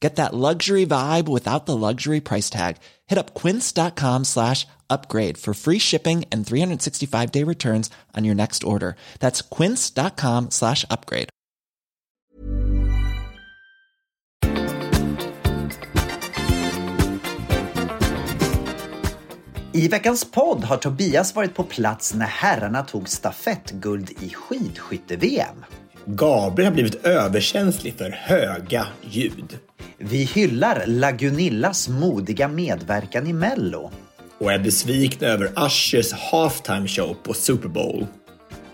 Get that luxury vibe without the luxury price tag. Hit up quince.com slash upgrade for free shipping and 365-day returns on your next order. That's quince.com slash upgrade. I veckans podd har Tobias varit på plats när herrarna tog stafettguld i skidskytte-VM. Gabriel har blivit överkänslig för höga ljud. Vi hyllar Lagunillas modiga medverkan i Mello. Och är besvikna över Ushers halftime show på Super Bowl.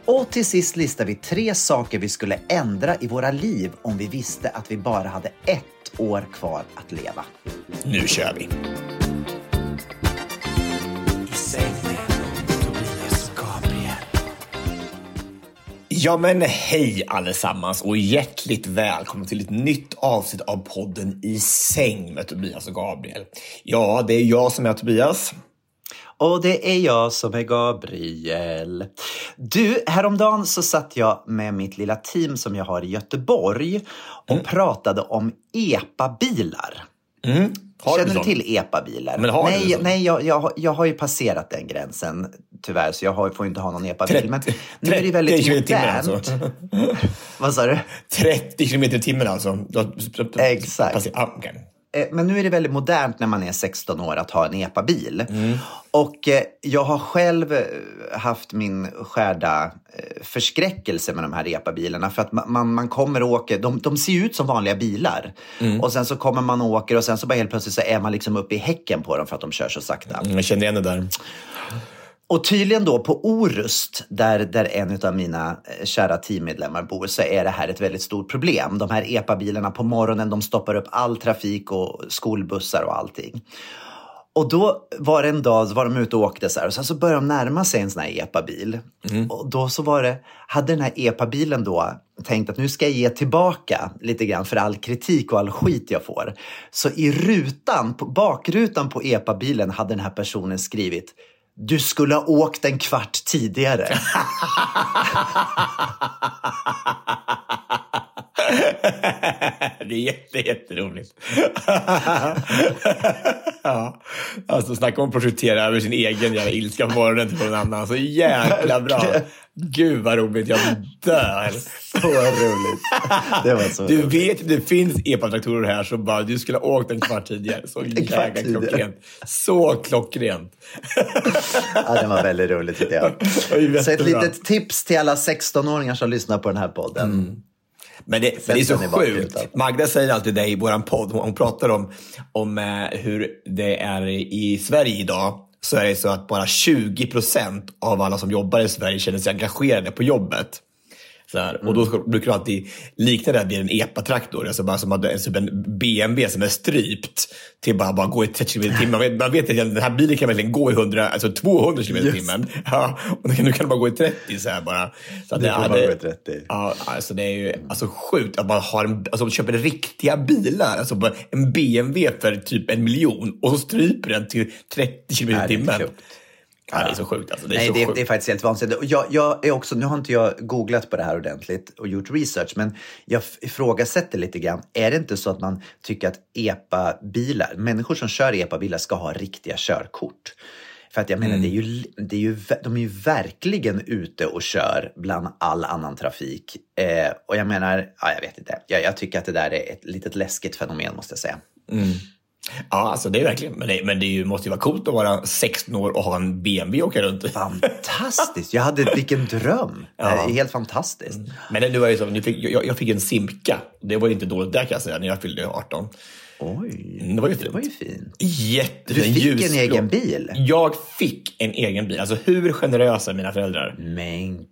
Och till sist listar vi tre saker vi skulle ändra i våra liv om vi visste att vi bara hade ett år kvar att leva. Nu kör vi! Ja men hej allesammans och hjärtligt välkomna till ett nytt avsnitt av podden I säng med Tobias och Gabriel. Ja, det är jag som är Tobias. Och det är jag som är Gabriel. Du, häromdagen så satt jag med mitt lilla team som jag har i Göteborg och Mm. pratade om EPA-bilar. Mm. Har Känner du du till EPA-bilar? Men har du nej, sån? nej jag, jag, jag har ju passerat den gränsen tyvärr, så jag har, får inte ha någon EPA-bil. Men 30 nu är det väldigt 30 kilometer i timmen modernt. alltså. Vad sa du? 30 kilometer i timmen alltså. Du Exakt. Passer- ah. Eh, Men nu är det väldigt modernt när man är 16 år att ha en EPA-bil. Och eh, jag har själv eh, haft min skärda förskräckelse med de här EPA-bilarna. För att ma- man, man kommer och åker, de, de ser ut som vanliga bilar. Och sen så kommer man och åker och sen så bara helt plötsligt så är man liksom uppe i häcken på dem för att de kör så sakta. Mm, Jag känner igen det där. Och tydligen då på Orust, där, där en av mina eh, kära teammedlemmar bor, så är det här ett väldigt stort problem. De här EPA-bilarna på morgonen, de stoppar upp all trafik och skolbussar och allting. Och då var det en dag, så var de ute och åkte så här, och sen så började de närma sig en sån här EPA-bil. Och då så var det, hade den här EPA-bilen då tänkt att nu ska jag ge tillbaka lite grann för all kritik och all skit jag får. Så i rutan, på bakrutan på EPA-bilen hade den här personen skrivit du skulle ha åkt en kvart tidigare. det är jätte, jätteroligt. ja. Alltså snacka om att projektera över sin egen jävla ilska på morgonen till någon annan. Så jäkla bra. Gud vad roligt, jag dör. Så roligt. Det var så Du roligt. vet att det finns epa-traktorer här som bara, du skulle ha åkt en kvart tidigare. Så jäkla klockrent. Så klockrent. Ja, det var väldigt roligt tycker jag. Så ett litet tips till alla 16-åringar som lyssnar på den här podden. Men det, men det är så sjukt. Magda säger alltid det i vår podd. Hon, hon pratar om, om eh, hur det är i Sverige idag. Så är det så att bara 20 procent av alla som jobbar i Sverige känner sig engagerade på jobbet. Så här. Och då ska- brukar du alltid likna det vid en epa-traktor. Alltså bara som det är typ en BMW som är strypt till bara, bara gå i 30 km i timmen. Man vet, man vet att den här bilen kan verkligen gå i 100, alltså 200 km i timmen. Ja, och nu kan nu kan bara gå i 30 så här bara. Så att kan ja, man det- gå i 30. Ja, alltså det är ju alltså sjukt att man har en, alltså köper riktiga bilar. Alltså bara en BMW för typ en miljon och så stryper den till 30 km i timmen. Ja, det är så sjukt alltså. Det är Nej, det, det är faktiskt helt vansinnigt. Jag, jag är också, nu har inte jag googlat på det här ordentligt och gjort research, men jag ifrågasätter lite grann. Är det inte så att man tycker att EPA-bilar, människor som kör EPA-bilar ska ha riktiga körkort? För att jag menar, det är ju, det är ju, de är ju verkligen ute och kör bland all annan trafik. Eh, och jag menar, ja, jag vet inte. Jag, jag tycker att det där är ett litet läskigt fenomen måste jag säga. Ja, alltså det är verkligen. Men det, men det ju, måste ju vara coolt att vara 16 år och ha en BMW och åka runt. Fantastiskt! Jag hade, vilken dröm! Det är helt fantastiskt. Men nu var det så, nu fick, jag, jag fick en Simca. Det var ju inte dåligt där kan jag säga, när jag fyllde 18. Oj, Det var ju fint. det var ju fint. Jättefin Du fick en ljusblå. egen bil? Jag fick en egen bil. Alltså hur generösa är mina föräldrar? Men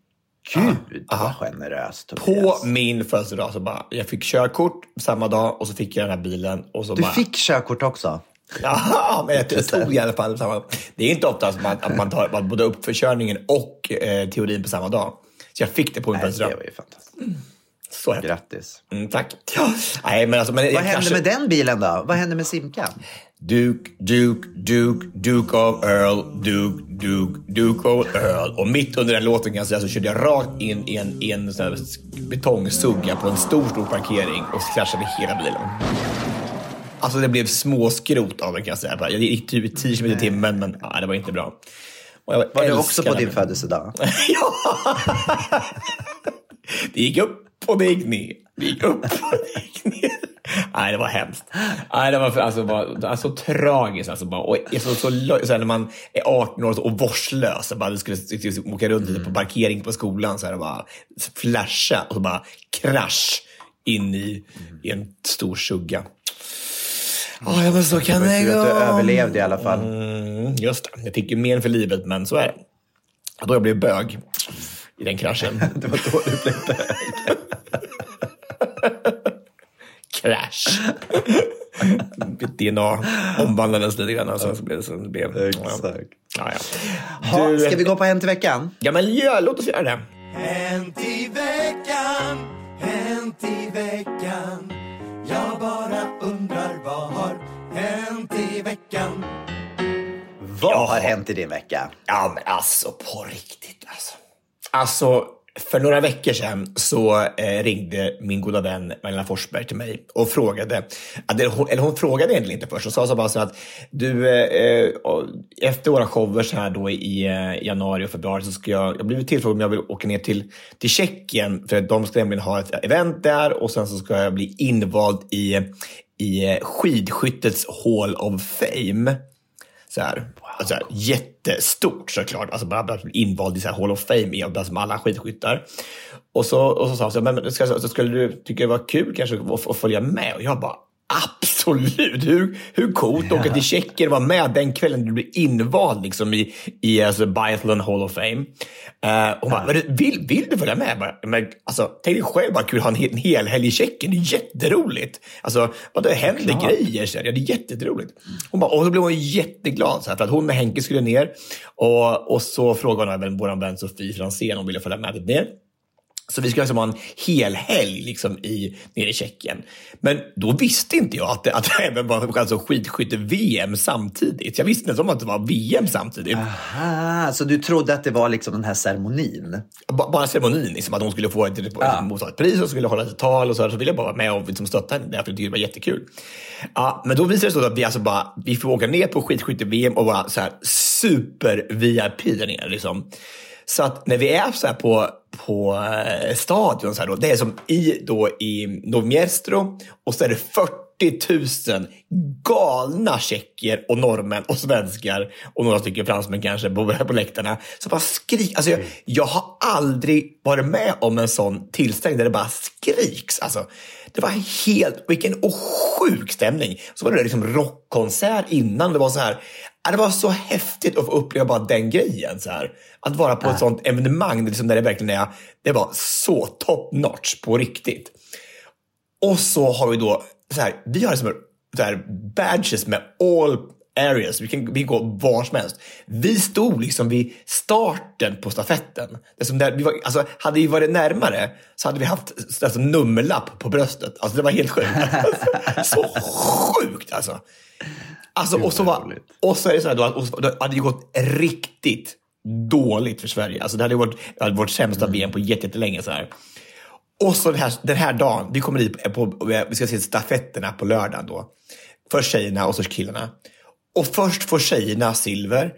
gud vad generöst På Tobias. min födelsedag så bara, jag fick körkort samma dag och så fick jag den här bilen. Och så Du bara, fick körkort också? Ja, men jag, tog i alla fall samma. Det är inte ofta att man, att man tar man både uppförkörningen och eh, teorin på samma dag. Så jag fick det på min Nej, det födelsedag. var ju fantastiskt. Så häftigt. Grattis. Mm, tack. Ja. Nej, men alltså, men Vad hände kanske- med den bilen då? Vad hände med Simkan? Duke, Duke, Duke, Duke of Earl, Duke, Duke, Duke of Earl. Och mitt under den låten kan jag säga så körde jag rakt in i en, i en sån betongsugga på en stor, stor parkering och kraschade hela bilen. Alltså det blev småskrot av den kan jag säga. Jag gick typ 10 km i timmen, men ja, det var inte bra. Var det älskar också på din födelsedag? ja! Det gick upp och det gick ner. Det gick upp och det gick ner. Nej, det var hemskt. Nej, det var alltså, bara, alltså, tragiskt. Alltså, bara, och så, så, så här, när man är 18 år och vårdslös, så bara, du skulle liksom, åka runt lite på parkering på skolan så här, och bara flasha och så bara krasch in i, i en stor sugga. Ja, ja, men så kan Det att du gå. överlevde i alla fall. Mm, just det. Jag fick ju men för livet, men så är det. Och då jag blev bög i den kraschen. Det var då du blev bög. Crash. Mitt DNA omvandlades lite grann. Alltså, så blev det, blev, Exakt. Ja, ja. Ha, Du, ska vi gå på en till veckan? Ja, men ja, låt oss göra det. Hänt i veckan, hänt i veckan Jag bara undrar vad har hänt i veckan Vad har hänt i din vecka? Ja, men alltså på riktigt alltså. Alltså, för några veckor sedan så eh, ringde min goda vän Magdalena Forsberg till mig och frågade, eller hon, eller hon frågade egentligen inte först, hon sa så bara så att du, eh, efter våra shower så här då i eh, januari och februari så ska jag, jag har blivit tillfrågad om jag vill åka ner till, till Tjeckien för att de ska nämligen ha ett event där och sen så ska jag bli invald i, i eh, skidskyttets Hall of Fame. Så här, wow. alltså, här, jättestort såklart. Alltså bara bara invald i så här Hall of Fame i bland alla skidskyttar. Och så, och så sa han så, men ska, så skulle du tycka det var kul kanske att, att följa med? Och jag bara absolut! Hur, hur coolt att åka till Tjeckien och vara med den kvällen du blir invald liksom, i, i alltså, Biathlon Hall of Fame. Uh, hon bara, vill, vill du följa med? Jag men, alltså, tänk dig själv bara kul att ha en, hel- en hel helg i Tjeckien. Det är jätteroligt. Alltså, vad det händer grejer. Så här. Ja, det är jätteroligt. Hon bara, och då blev hon jätteglad så här, för att hon med Henke skulle ner. Och, och så frågade hon även vår vän Sofie Franzén om hon ville följa med ner. Så vi skulle alltså ha en hel helg liksom i, nere i Tjeckien. Men då visste inte jag att det, att det även var alltså skidskytte-VM samtidigt. Jag visste inte om att det var VM samtidigt. Ah, så du trodde att det var liksom den här ceremonin? Ba- Bara ceremonin, liksom, att hon skulle få ett, ja. ett pris och skulle hålla ett tal och så, här, så ville jag bara vara med och liksom stötta henne för jag tyckte det var jättekul. Ja, men då visade det sig att vi, alltså bara, vi får åka ner på skidskytte-VM och vara så här super-VIP där nere. Liksom. Så att när vi är så här på, på eh, stadion, så här då, det är som i, då, i Novmiestro och så är det 40 000 galna tjecker och norrmän och svenskar och några stycken fransmän kanske på, på läktarna. Så bara skrik. Alltså jag, jag har aldrig varit med om en sån tillställning där det bara skriks. Alltså, det var helt, vilken och sjuk stämning. Så var det liksom rockkonsert innan. Det var så här, det var så häftigt att få uppleva bara den grejen. Så här. Att vara på ett sånt evenemang liksom, där det verkligen är, det var så top notch på riktigt. Och så har vi då, så här, vi har liksom så här badges med all areas. Vi kan, vi kan gå var som helst. Vi stod liksom vid starten på stafetten. Det som där, vi var, alltså, hade vi varit närmare så hade vi haft alltså, nummerlapp på bröstet. Alltså, det var helt sjukt. så sjukt alltså. Alltså och, så var, och så är det så här då, att och det hade ju gått riktigt dåligt för Sverige. Alltså, det hade varit, det hade varit sämsta VM på jättelänge. Så här. Och så den här, den här dagen, vi kommer dit på, på, vi ska se stafetterna på lördagen då. Först tjejerna och så killarna. Och först får tjejerna silver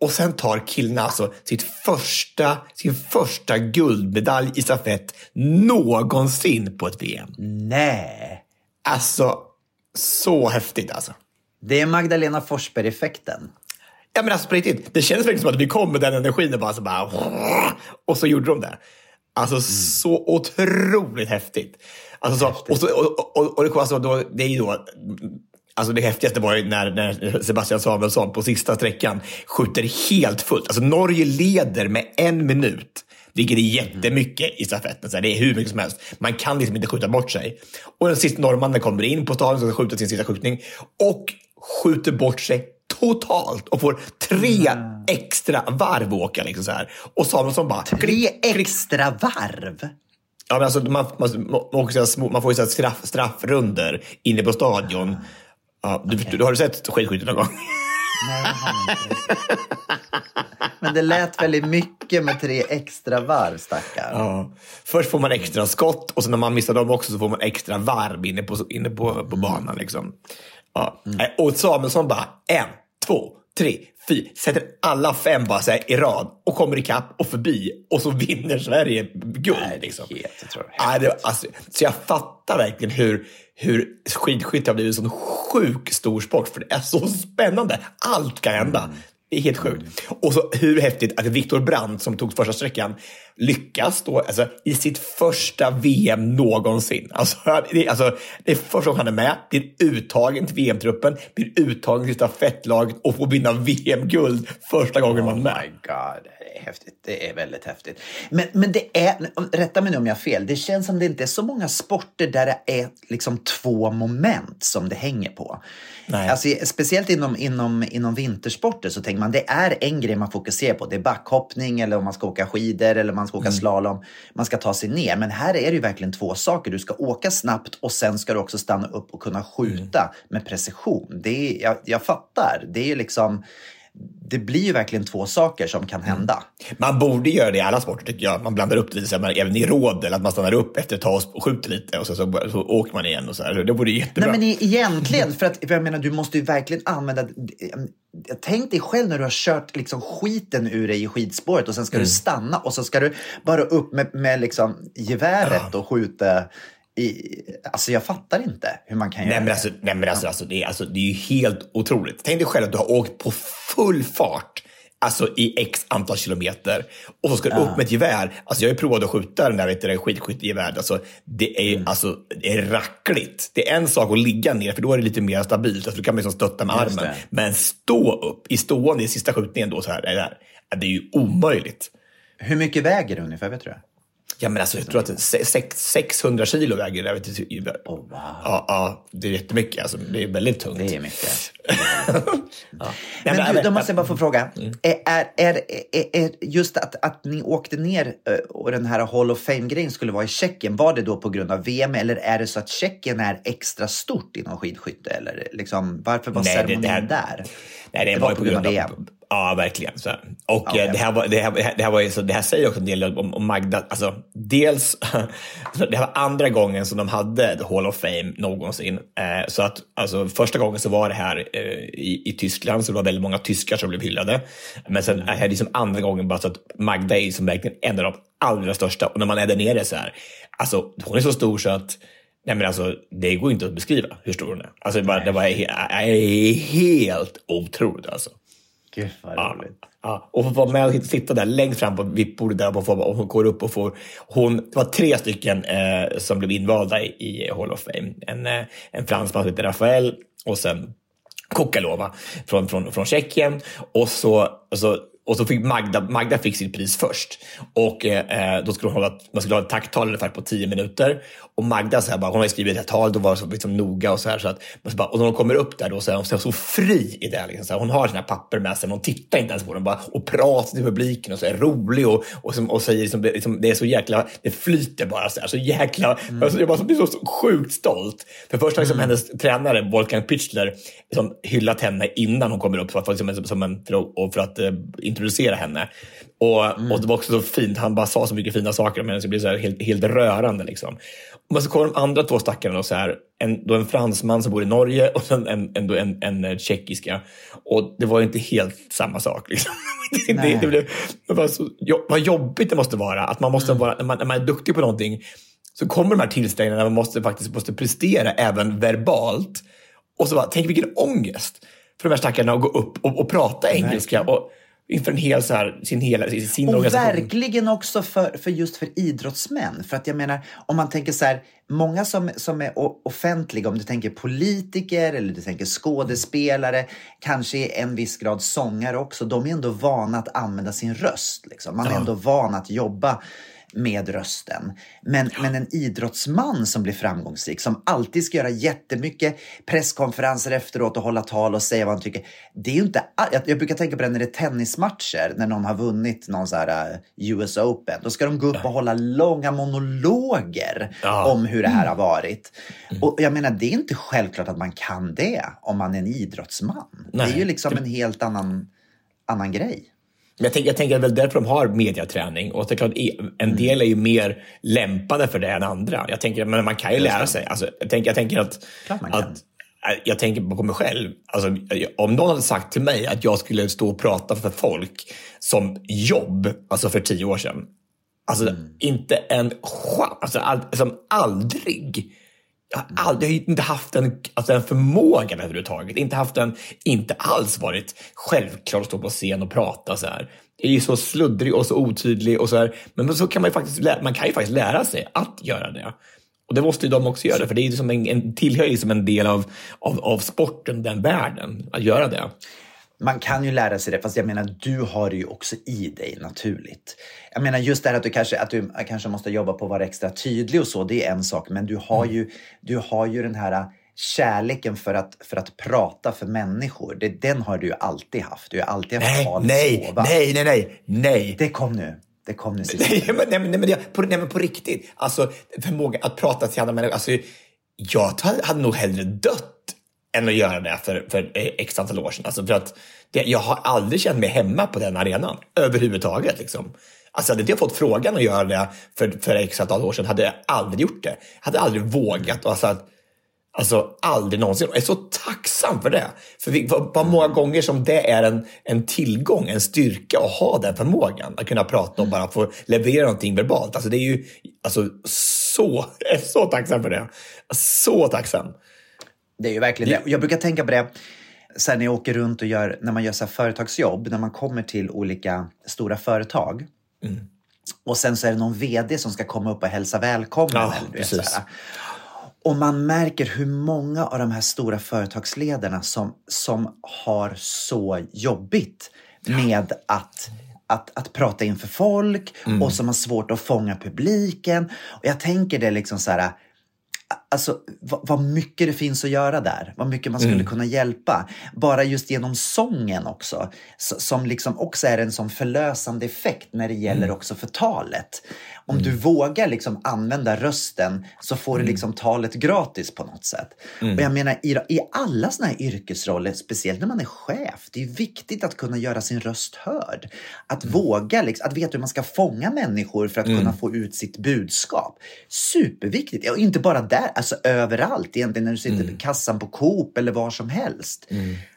och sen tar killarna alltså sitt första, sin första guldmedalj i stafett någonsin på ett VM. Nej. Alltså, så häftigt alltså. Det är Magdalena Forsberg-effekten. Ja men alltså på riktigt, det kändes verkligen som att vi kom med den energin och bara så bara... Och så gjorde de det. Alltså Mm. så otroligt häftigt. Alltså, så, och, så, och, och, och det, alltså, då, det är ju då... Alltså det häftigaste var ju när, när Sebastian Samuelsson på sista sträckan skjuter helt fullt. Alltså Norge leder med en minut. Vilket är jättemycket i stafetten. Så det är hur mycket som helst. Man kan liksom inte skjuta bort sig. Och den sista norrmannen kommer in på stadion och ska skjuta sin sista skjutning. Och skjuter bort sig totalt och får tre extra varv att åka. Liksom så här. Och Samuelsson bara... Tre extra varv. Ja, men alltså, man, man, man, man får ju så straff, straffrunder inne på stadion. Ja, du, du, har du sett skidskytte någon gång? Nej. Men det lät väldigt mycket med tre extra varv, stackar. Ja. Först får man extra skott och sen när man missar dem också så får man extra varv inne på, inne på, på banan. Liksom. Ja. Mm. Och Samuelsson bara en, två, tre, fyra. Sätter alla fem bara så i rad och kommer ikapp och förbi. Och så vinner Sverige guld. Nej, liksom. helt det, alltså, så jag fattar verkligen hur, hur skidskytte har blivit en sån sjuk stor sport. För det är så spännande. Allt kan hända. Det är helt sjukt. Och så hur häftigt att Viktor Brandt som tog första sträckan lyckas då alltså, i sitt första VM någonsin. Alltså, det, alltså, det är första gången han är med, blir uttagen till VM-truppen, blir uttagen till stafettlaget och får vinna VM-guld första gången man är med. Oh my god, det är häftigt. Det är väldigt häftigt. Men, men det är, rätta mig nu om jag har fel, det känns som det inte är så många sporter där det är liksom två moment som det hänger på. Nej. Alltså, speciellt inom, inom, inom vintersporter så tänker man det är en grej man fokuserar på. Det är backhoppning eller om man ska åka skidor eller om man ska åka slalom. Man ska ta sig ner. Men här är det ju verkligen två saker. Du ska åka snabbt och sen ska du också stanna upp och kunna skjuta med precision. Det är, jag, jag fattar. Det är ju liksom det blir ju verkligen två saker som kan hända. Man borde göra det i alla sporter tycker jag. Man blandar upp det lite, så här, även i rådel, att man stannar upp efter ett tag och skjuter lite och så, så, så åker man igen. Och så här. Det vore jättebra. Nej, men egentligen, för att jag menar, du måste ju verkligen använda... Tänk dig själv när du har kört liksom skiten ur dig i skidspåret och sen ska du stanna och så ska du bara upp med, med liksom geväret och skjuta i... Alltså jag fattar inte hur man kan Nej göra men, alltså, nej, men alltså, alltså, det, är, alltså, det är ju helt otroligt. Tänk dig själv att du har åkt på full fart alltså i x antal kilometer och så ska du upp med ett gevär. Alltså, jag har ju provat att skjuta den där vet du, det skidskyttegevär. Alltså, det, är, Mm. alltså, det är rackligt. Det är en sak att ligga ner för då är det lite mer stabilt. Alltså, du kan liksom stötta med Just armen. det. Men stå upp i stående i sista skjutningen då så här, det, där, det är ju omöjligt. Hur mycket väger det ungefär? Vet du det? Ja, men alltså, jag tror att det är sex- 600 kilo väger det. Oh, wow. Ja, ja, det är jättemycket. Alltså, det är väldigt tungt. Det är mycket. Nej, Men men- du, då måste jag bara få fråga. Mm. Är, är, är, är just att, att ni åkte ner eh, och den här Hall of Fame-grejen skulle vara i Tjeckien, var det då på grund av VM eller är det så att Tjeckien är extra stort inom skidskytte? Eller liksom, varför var Nej, det- ceremonin det här- där? Nej, det, Det var, var på grund av VM. Ja, verkligen. Så. Och Ja, eh, okej. det, här var, det, här, det, här var så, det här säger också en del om, om Magda. Alltså, dels, det här var andra gången som de hade The Hall of Fame någonsin. Eh, så att, alltså, första gången så var det här eh, i, i Tyskland, så det var väldigt många tyskar som blev hyllade. Men sen är det liksom andra gången bara så att Magda är som verkligen en av de allra största. Och när man är där nere så här, alltså hon är så stor så att Nej men alltså, det går inte att beskriva hur stor hon är. Alltså, det, var, det var helt otroligt alltså. Gud vad Ja, roligt. ja. Och få vara med och sitta där längst fram på VIP-bordet där och, få, och hon går upp och får... Hon, det var tre stycken eh, som blev invalda i, i Hall of Fame. En, eh, en fransman som heter Rafael och sen Kokalova från, från, från Tjeckien. Och så, och så, och så fick Magda, Magda fick sitt pris först. Och eh, då skulle hon hålla, man skulle ha ett tacktal ungefär på tio minuter. Och Magda, så här, bara, hon har skrivit ett tal och var så liksom noga och så här. Så att, så bara, och när hon kommer upp där då så är hon så, så fri i det. Liksom, så här, hon har sina papper med sig, men hon tittar inte ens på dem. Bara, och pratar till publiken och så är rolig och, och, som, och säger liksom, liksom, det är så jäkla, det flyter bara så här. Så jäkla, alltså, jag bara, så- blir så, så sjukt stolt. För först har liksom hennes tränare, Wolfgang Pichler, liksom, hyllat henne innan hon kommer upp för att, liksom, som en, för att, och för att eh, introducera henne. Och, och det var också så fint, han bara sa så mycket fina saker om henne så det blev så helt, helt rörande. Liksom. Men så kommer de andra två stackarna, då, så här, en, då en fransman som bor i Norge och sen en, en, en, en, eh, tjeckiska. Och det var ju inte helt samma sak. Liksom. det, det, det, blev, det var så, vad jobbigt det måste vara. Att man måste vara när, man, när man är duktig på någonting så kommer de här tillställningarna man måste, faktiskt måste prestera även verbalt. Och så bara, tänk vilken ångest för de här stackarna att gå upp och, och prata engelska. Och, inför en hel, så här, sin, hela, sin Och organisation. verkligen också för, för just för idrottsmän. För att jag menar, om man tänker så här, många som, som är offentliga, om du tänker politiker eller du tänker skådespelare, kanske i en viss grad sångare också, de är ändå vana att använda sin röst. Liksom. Man är ändå van att jobba med rösten. Men, men en idrottsman som blir framgångsrik, som alltid ska göra jättemycket presskonferenser efteråt och hålla tal och säga vad han tycker. Det är inte, jag, jag brukar tänka på det när det är tennismatcher, när någon har vunnit någon så här uh, US Open. Då ska de gå upp och hålla långa monologer Ja. om hur det här har varit. Och jag menar, det är inte självklart att man kan det om man är en idrottsman. Det Nej. är ju liksom en helt annan, annan grej. Men jag, tänker, jag tänker väl därför de har mediaträning. Och det är klart, i- en del är ju mer lämpade för det än andra. Jag tänker, men man kan ju lära sig. Alltså, jag, tänker, jag tänker att... Att jag tänker på mig själv. Alltså, om någon hade sagt till mig att jag skulle stå och prata för folk som jobb, alltså för tio år sedan. Alltså Mm. inte en chans, alltså, all, alltså aldrig. Jag har aldrig inte haft den, alltså den förmågan överhuvudtaget. Inte haft den, inte alls varit självklart att stå på scen och prata så här. Det är ju så sluddrig och så otydlig och så här. Men så kan man ju faktiskt, man kan ju faktiskt lära sig att göra det. Och det måste ju de också göra, för det är ju som en, en, tillhör ju som en del av, av, av sporten, den världen, att göra det. Man kan ju lära sig det, fast jag menar du har det ju också i dig naturligt. Jag menar just det här att du kanske, att du kanske måste jobba på att vara extra tydlig och så, det är en sak. Men du har Mm. ju, du har ju den här kärleken för att, för att prata för människor. Det, den har du ju alltid haft. Du har alltid haft Nej, tal nej, sova. nej, nej, nej, nej. Det kom nu. Det kom nu sist. Nej, men, nej, men, nej, på, nej, men på riktigt. Alltså, förmågan att prata till andra människor. Alltså, jag hade, hade nog hellre dött än att göra det för, för x antal år sedan. Alltså, för att det, jag har aldrig känt mig hemma på den arenan överhuvudtaget. Liksom. Alltså, hade jag fått frågan att göra det för, för x antal år sedan hade jag aldrig gjort det. Hade aldrig vågat. Alltså, Alltså aldrig någonsin. Jag är så tacksam för det. För vi, vad, vad många gånger som det är en, en tillgång, en styrka att ha den förmågan. Att kunna prata och bara få leverera någonting verbalt. Alltså det är ju alltså, så, jag är så tacksam för det. Så tacksam. Det är ju verkligen det. Jag brukar tänka på det här, när jag åker runt och gör, när man gör så företagsjobb, när man kommer till olika stora företag. Och sen så är det någon VD som ska komma upp och hälsa välkommen. Ja, eller, vet, precis. så här. Och man märker hur många av de här stora företagsledarna som, som har så jobbigt med att att, att prata inför folk och som har svårt att fånga publiken. Och jag tänker det liksom så här, Alltså vad, vad mycket det finns att göra där. Vad mycket man skulle kunna hjälpa. Bara just genom sången också. Som liksom också är en sån förlösande effekt när det gäller också för Om du vågar liksom använda rösten så får du liksom talet gratis på något sätt. Och jag menar i, i alla såna här yrkesroller, speciellt när man är chef, det är viktigt att kunna göra sin röst hörd. Att våga, liksom, att veta hur man ska fånga människor för att kunna få ut sitt budskap. Superviktigt. Och inte bara där, alltså överallt egentligen när du sitter vid kassan på Coop eller var som helst.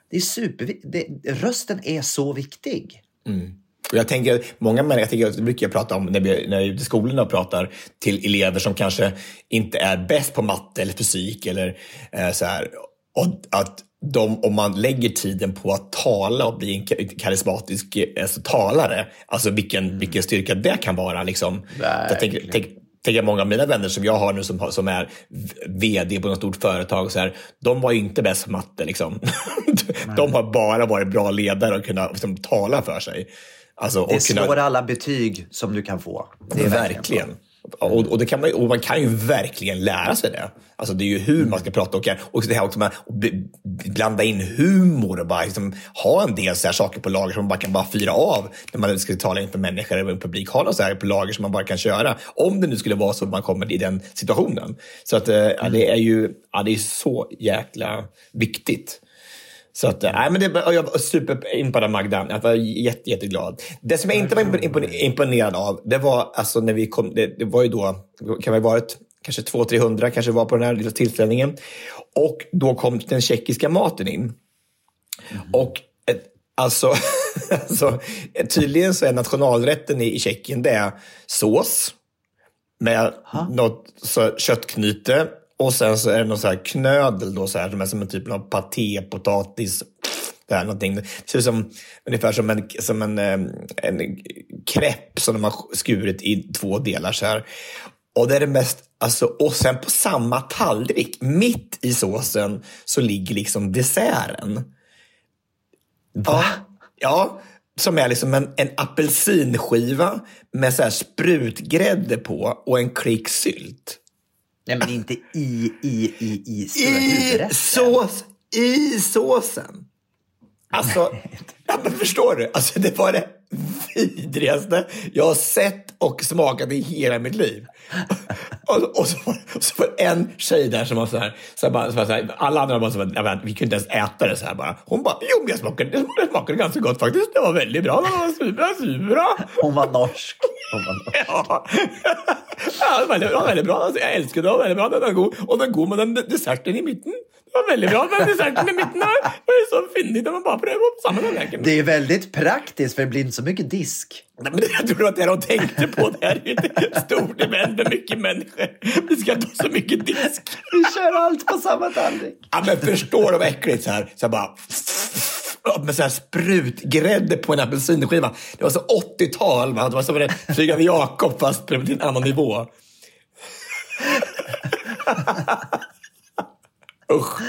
Det är superviktigt. Rösten är så viktig. Och jag tänker, många människor, jag tänker, det brukar jag prata om när, vi, när jag är ute i skolorna och pratar till elever som kanske inte är bäst på matte eller fysik eller eh, så här. Och att de, om man lägger tiden på att tala och bli en ka- karismatisk alltså, talare, alltså vilken, vilken styrka det kan vara. Liksom. Jag tänker, tänk, tänker många av mina vänner som jag har nu som, som är vd på något stort företag, så här, de var ju inte bäst på matte. Liksom. de har bara varit bra ledare och kunnat liksom, tala för sig. Alltså, Det och kunna- slår alla betyg som du kan få. Det är verkligen. Och, och, det kan man, och man kan ju verkligen lära sig det. Alltså det är ju hur man ska prata och, och det här också med att blanda in humor och bara liksom, ha en del så här saker på lager som man bara kan bara fyra av när man ska tala inför människor eller en publik. Ha något så här på lager som man bara kan köra. Om det nu skulle vara så att man kommer i den situationen. Så att, eh, ja, det är ju ja, det är så jäkla viktigt. Så att, nej, men det, jag var superimponerad av Magda. Jag var jätte, jätteglad. Det som jag inte var impon- imponerad av, det var alltså när vi kom, det, det var ju då, kan det ha varit kanske 200-300 kanske var på den här lilla tillställningen. Och då kom den tjeckiska maten in. Och eh, alltså, alltså, tydligen så är nationalrätten i, Tjeckien det är sås med något så, köttknyte Och sen så är det någon så här knödel då, så här, som är som en typ av paté, potatis. Det, här, någonting. det ser ut som, ungefär som en, som en, eh, en krepp som de har skurit i två delar. Så här. Och det är det mest, alltså, och sen på samma tallrik, mitt i såsen, så ligger liksom desserten. Va? Ja, som är liksom en, en apelsinskiva med så här sprutgrädde på och en klick sylt. Nej, men inte i, i, i, i, I sås, i såsen. Alltså, ja, men förstår du? Alltså, det var det vidrigaste jag har sett och smakat i hela mitt liv. Och, och, så, och så var det en tjej där som var så här, så här, bara, så här alla andra var så här, vi kunde inte ens äta det så här bara. Hon bara, jo men jag smakade, det smakade ganska gott faktiskt. Det var väldigt bra, det var superbra, superbra. Hon var norsk. Ja, ja det var det var väldigt bra. Alltså, jag älskar det, det var väldigt bra. Den var god. Och den god med den desserten i mitten. Det var väldigt bra med desserten i mitten. Där. Det var så fyndigt när man bara prövar på samma tallriken. Det är väldigt praktiskt för det blir inte så mycket disk. Nej, men jag tror att det de tänkte på. Det här är ett stort event med mycket människor. Vi ska ta så mycket disk. Vi kör allt på samma tallrik. Ja, men förstår du vad äckligt? Så här, så här bara... Med så här sprutgrädde på en apelsinskiva. Det var så 80-tal. va? Det var som en Flygande Jakob fast på en annan nivå. Usch.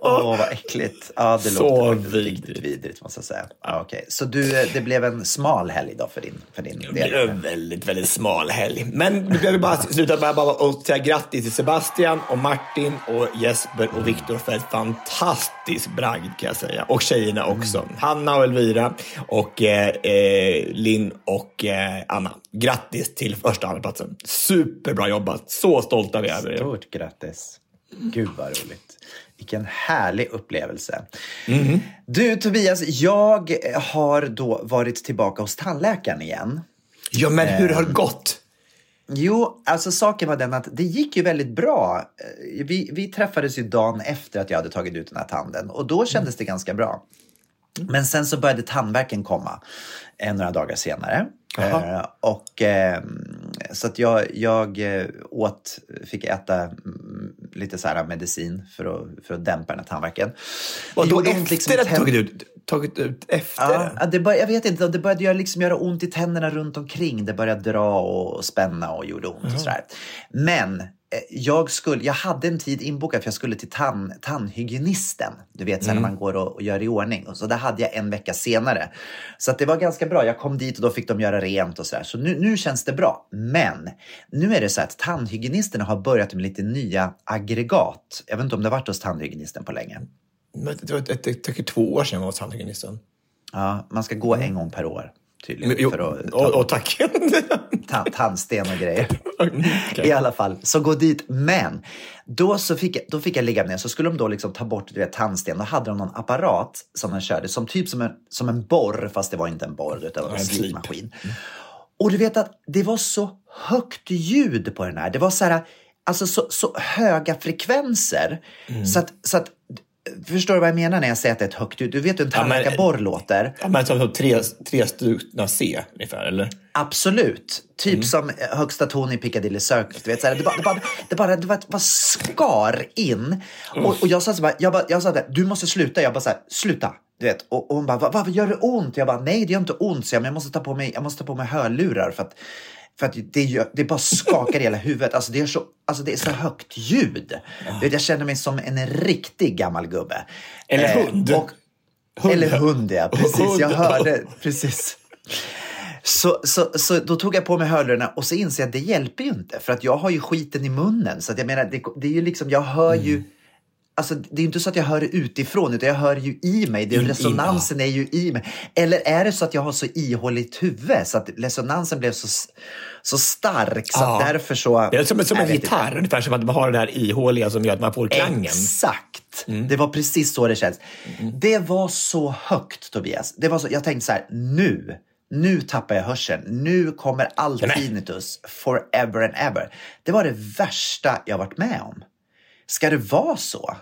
Åh, vad äckligt. Ja, det Så låter faktiskt vidrigt. riktigt vidrigt måste jag säga. Ja, okej. Så du, det blev en smal helg då för din, för din Det blev del? en väldigt, väldigt smal helg. Men vi behöver bara sluta med bara att säga grattis till Sebastian och Martin och Jesper och Viktor för ett fantastiskt bragd kan jag säga. Och tjejerna också. Hanna och Elvira och eh, eh, Linn och eh, Anna. Grattis till första och andra platsen. Superbra jobbat. Så stolta vi är över er. Stort grattis. Gud vad roligt. Vilken härlig upplevelse. Mhm. Du Tobias, jag har då varit tillbaka hos tandläkaren igen. Ja, men hur har det gått? Jo, alltså saken var den att det gick ju väldigt bra. Eh, Vi, vi träffades ju dagen efter att jag hade tagit ut den här tanden och då kändes det ganska bra. Men sen så började tandvärken komma eh, några dagar senare. Eh, och, eh, så att jag, jag eh, åt, fick äta mm, lite så här medicin för att, för att dämpa den här tandvärken. Och då efter liksom att tänd- tagit ut, tagit ut efter? Ja, det bör, jag vet inte, det började göra, liksom göra ont i tänderna runt omkring. Det började dra och spänna och gjorde ont. Och sådär. Men eh, jag, skulle, jag hade en tid inbokad för jag skulle till tann, tandhygienisten. Du vet, så här, när man går och, och gör i ordning. Och så det hade jag en vecka senare. Så att det var ganska bra. Jag kom dit och då fick de göra rent och sådär. Så nu, nu känns det bra. Men nu är det så att tandhygienisterna har börjat med lite nya aggregat. Jag vet inte om det har varit hos tandhygienisten på länge. Det var ett, ett, ett, två år sedan jag var hos tandhygienisten. Ja, man ska gå en gång per år tydligen. Men, jo, för att ta och, tack. ta- tandsten och grejer. Okej. I alla fall, så gå dit. Men då, så fick jag, då fick jag ligga ner, så skulle de då liksom ta bort du vet, tandsten. Då hade de någon apparat som de körde, som typ som en, som en borr, fast det var inte en borr, utan en En slip. slipmaskin. Och du vet att det var så högt ljud på den här. Det var så här, alltså så, så höga frekvenser. Mm. Så att, så att, förstår du vad jag menar när jag säger att det är ett högt ljud? Du vet hur en Ja, tandläkarborr låter. Ja, men som, tre, tre strukna C ungefär, eller? Absolut. Typ Mm. som eh, högsta ton i Piccadilly Circus. Du vet, så här, det, bara, det, bara, det, bara, det bara, det bara skar in. Och, och jag sa så bara, jag, bara, jag sa det, du måste sluta. Jag bara så här, sluta. Du vet, och, och hon bara, "Va- vad gör det ont? Jag bara, nej det gör inte ont. Så jag, men jag måste ta på mig, jag måste ta på mig hörlurar för att, för att det, gör, det bara skakar i hela huvudet. Alltså det, är så, alltså det är så högt ljud. Vet, jag känner mig som en riktig gammal gubbe. Eller Eh, hund. och, Hund. Eller hund, ja. Precis, jag Hund. hörde. Precis. Så, så, så då tog jag på mig hörlurarna och så inser jag att det hjälper ju inte för att jag har ju skiten i munnen. Så att jag menar, det, det är ju liksom, jag hör ju Mm. Alltså, det är inte så att jag hör det utifrån, utan jag hör ju i mig. Det, In- in, resonansen är ju i mig. Eller är det så att jag har så ihåligt huvud så att resonansen blev så, så stark så Ja. därför så... Det är som, som en vet inte. gitarr, ungefär som att man har det här ihåliga som gör att man får klangen. Exakt! Mm. Det var precis så det känns. Det var så högt Tobias. Det var så, jag tänkte så här, nu, nu tappar jag hörseln. Nu kommer all tinnitus forever and ever. Det var det värsta jag varit med om. Ska det vara så?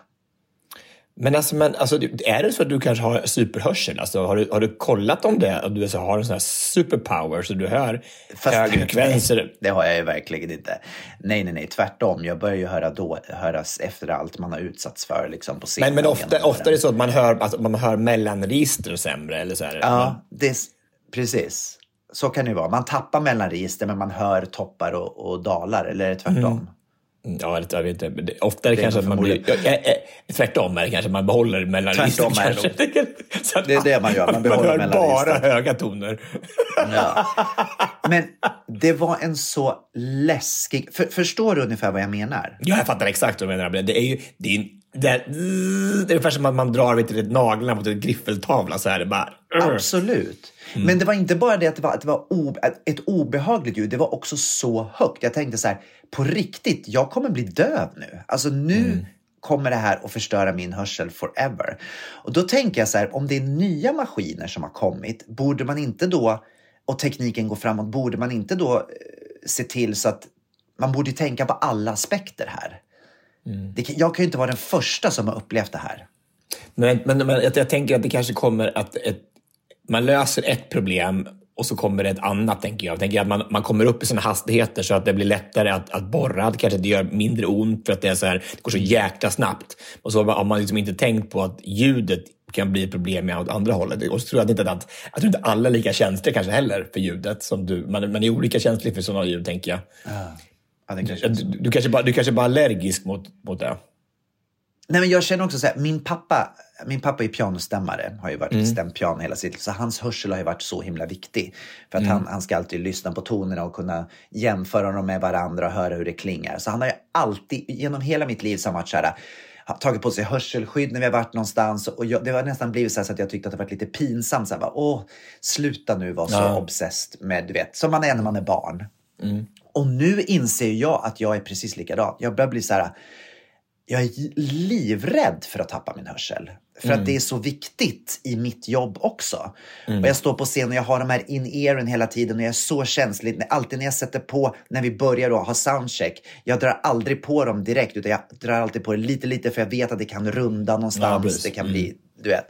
Men alltså, men alltså, är det så att du kanske har superhörsel? Alltså, har, du, har du kollat om det? Att du så har en sån här superpower så du hör Fast- högre frekvenser? Det har jag ju verkligen inte. Nej, nej, nej, tvärtom. Jag börjar ju höra då, höras efter allt man har utsatts för liksom, på scenen. Men, men ofta, ofta är det så att man hör, alltså, man hör mellanregister sämre. Eller så här. Ja, det, precis. Så kan det ju vara. Man tappar mellan register men man hör toppar och, och dalar. Eller är det tvärtom? Mm. Ja, jag vet inte. Men det- Ofta är det, Det kanske att man blir... Ja, eh, tvärtom är det kanske. Man behåller mellanregister. Tvärtom är det Det är det man gör, man Man behåller hör mellanregister. bara höga toner. Ja. Men det var en så läskig... För, förstår du ungefär vad jag menar? Ja, jag fattar exakt vad du menar. Det är ju... Det är, det är, det är ungefär som att man drar vet naglarna mot en griffeltavla. Så här, det bara... Absolut. Mm. Men det var inte bara det att det var, att det var o, ett obehagligt ljud, det var också så högt. Jag tänkte så här, på riktigt, jag kommer bli döv nu. Alltså nu Mm. kommer det här att förstöra min hörsel forever. Och då tänker jag så här, om det är nya maskiner som har kommit, borde man inte då, och tekniken går framåt, borde man inte då eh, se till så att man borde tänka på alla aspekter här. Mm. Det, jag kan ju inte vara den första som har upplevt det här. Men, men, men jag, jag tänker att det kanske kommer att ett, man löser ett problem och så kommer det ett annat, tänker jag. Jag tänker att man, man kommer upp i såna hastigheter så att det blir lättare att, att borra. Det kanske det gör mindre ont för att det, är så här, det går så jäkla snabbt. Och så har man liksom inte tänkt på att ljudet kan bli ett problem med åt andra hållet. Och så tror jag inte att, jag tror inte alla är lika känsliga kanske heller för ljudet. Som du. Man, man är olika känslig för sådana ljud, tänker jag. Ja, kanske Du, så. du, kanske bara, du kanske bara är allergisk mot, mot det. Nej, men jag känner också så här, min pappa, min pappa är pianostämmare, har ju varit stämt piano hela sitt liv, så hans hörsel har ju varit så himla viktig. För att han, han ska alltid lyssna på tonerna och kunna jämföra dem med varandra och höra hur det klingar. Så han har ju alltid, genom hela mitt liv, så har varit så här, tagit på sig hörselskydd när vi har varit någonstans. Och jag, det har nästan blivit så, så att jag tyckte att det var lite pinsamt. Så här, bara, Åh, sluta nu vara så Ja. obsessed med, du vet, som man är när man är barn. Och nu inser jag att jag är precis likadan. Jag börjar bli så här, jag är livrädd för att tappa min hörsel. För att det är så viktigt i mitt jobb också. Och jag står på scen och jag har de här in-earen hela tiden och jag är så känslig. Alltid när jag sätter på, när vi börjar då ha soundcheck, jag drar aldrig på dem direkt utan jag drar alltid på det lite, lite för jag vet att det kan runda Ja, någonstans. precis. det kan bli, du vet.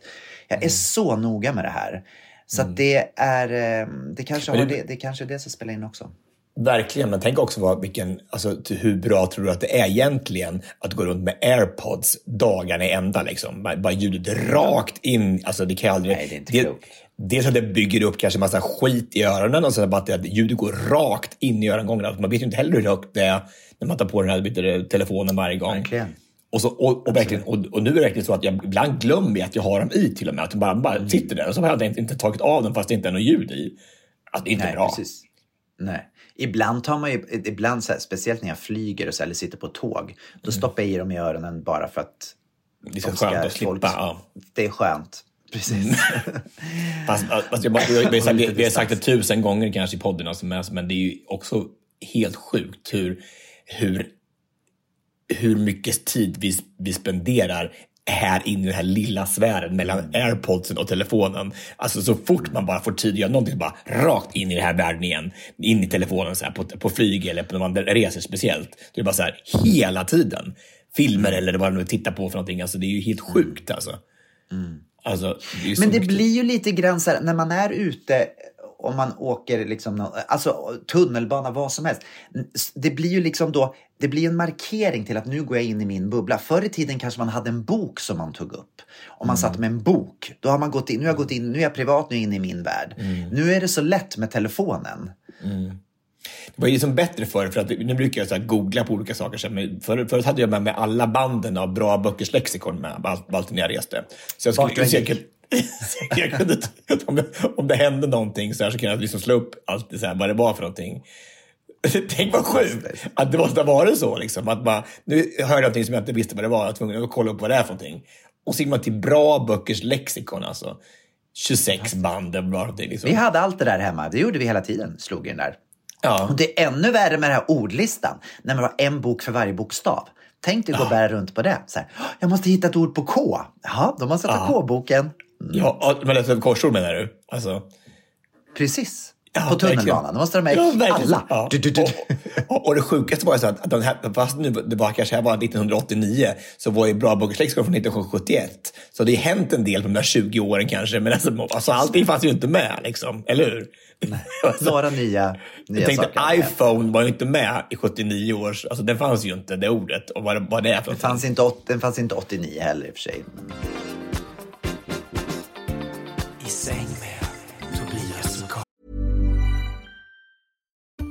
Jag är så noga med det här. Så att det är, eh, det kanske, har det- det, det kanske är det som spelar in också. Verkligen, men tänk också vad, vilken, alltså, hur bra tror du att det är egentligen att gå runt med airpods dagarna i ända? Liksom. Bara, ljudet rakt in. Alltså, det kan jag aldrig... Nej, det är inte klokt. Dels att det bygger upp kanske massa skit i öronen och sen bara att det- ljudet går rakt in i örongångarna. Alltså, Man vet ju inte heller hur högt det är när man tar på den här du, telefonen varje gång. Verkligen. Och, så, och, och, verkligen, och, och nu är det verkligen så att jag ibland glömmer jag att jag har dem i till och med. Att de bara, bara sitter där och så har jag inte, inte tagit av dem fast det inte är något ljud i. Alltså, det är inte Nej, bra. precis. Nej. Ibland tar man ju, ibland så här, speciellt när jag flyger och så här, eller sitter på tåg, då stoppar jag i dem i öronen bara för att Det är så de skönt att slippa. folk- Ja. Det är skönt. Precis. Fast, fast jag, bara- vi, har sagt, vi har sagt det tusen gånger kanske i podden, alltså, men, men det är ju också helt sjukt hur, hur, hur mycket tid vi, vi spenderar här inne i den här lilla sfären mellan airpodsen och telefonen. Alltså så fort man bara får tid att göra någonting, bara rakt in i den här världen igen. In i telefonen så här, på, på flyg eller på, när man reser speciellt. Det är bara så här hela tiden. Filmer eller vad man nu tittar på för någonting. Alltså det är ju helt sjukt alltså. Alltså, det Men det mycket- blir ju lite grann så här, när man är ute om man åker liksom, alltså tunnelbana, vad som helst. Det blir ju liksom då, det blir en markering till att nu går jag in i min bubbla. Förr i tiden kanske man hade en bok som man tog upp. Om man satt med en bok, då har man gått in, nu har jag gått in, nu är jag privat, nu är jag inne i min värld. Nu är det så lätt med telefonen. Det var ju liksom bättre förr, för att nu brukar jag så googla på olika saker. Så här, men förut, hade jag med mig alla banden av bra böckers lexikon med, allt, när jag reste. Så jag, skulle, så jag, kunde, om, det, om det hände någonting så, här, så kunde jag liksom slå upp allt så här, vad det var för någonting. Tänk vad sjukt att det måste ha varit så. Liksom, att bara, nu hörde jag någonting som jag inte visste vad det var. Jag var tvungen att kolla upp vad det är för någonting. Och så gick man till bra böckers lexikon. Alltså. 26 band. Liksom. Vi hade allt det där hemma, det gjorde vi hela tiden, slog den där. Ja. Och det är ännu värre med den här ordlistan, när man har en bok för varje bokstav. Tänk dig gå och bära runt på det. Så här, "Åh, jag måste hitta ett ord på K. Jaha, då måste jag ta Ja. K-boken. Ja, men alltså, korsord menar du? Alltså, Precis. På tunnelbanan. Då måste de med Ja, alla. Ja. Du, du, du. Och, och, det sjukaste var ju så att den här, fast nu, det var kanske här var 1989, så var ju Bra Burgers Leksand från 1971. Så det har hänt en del på de där 20 åren kanske, men alltså, alltså allting fanns ju inte med, liksom. eller hur? Alltså, Några nya, nya jag tänkte saker. iPhone var ju inte med i 79 års, alltså den fanns ju inte, det ordet. Och vad, vad det är för Det fanns inte, den fanns inte 89 heller i och för sig.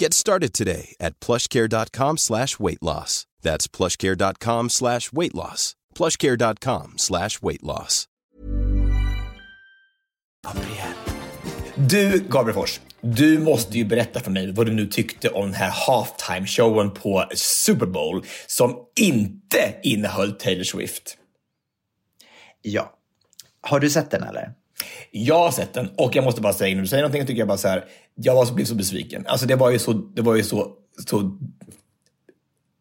Get started today at plushcare.com slash weight loss. That's plushcare.com slash weight loss. plushcare.com slash weight loss. Du, Gabriel Fors, du måste ju berätta för mig vad du nu tyckte om den här halftime-showen på Super Bowl som inte innehöll Taylor Swift. Ja. Har du sett den eller? Jag har sett den och jag måste bara säga, när du säger någonting tycker jag bara så här, jag var så, blev så besviken. Alltså det var ju så, det var ju så, så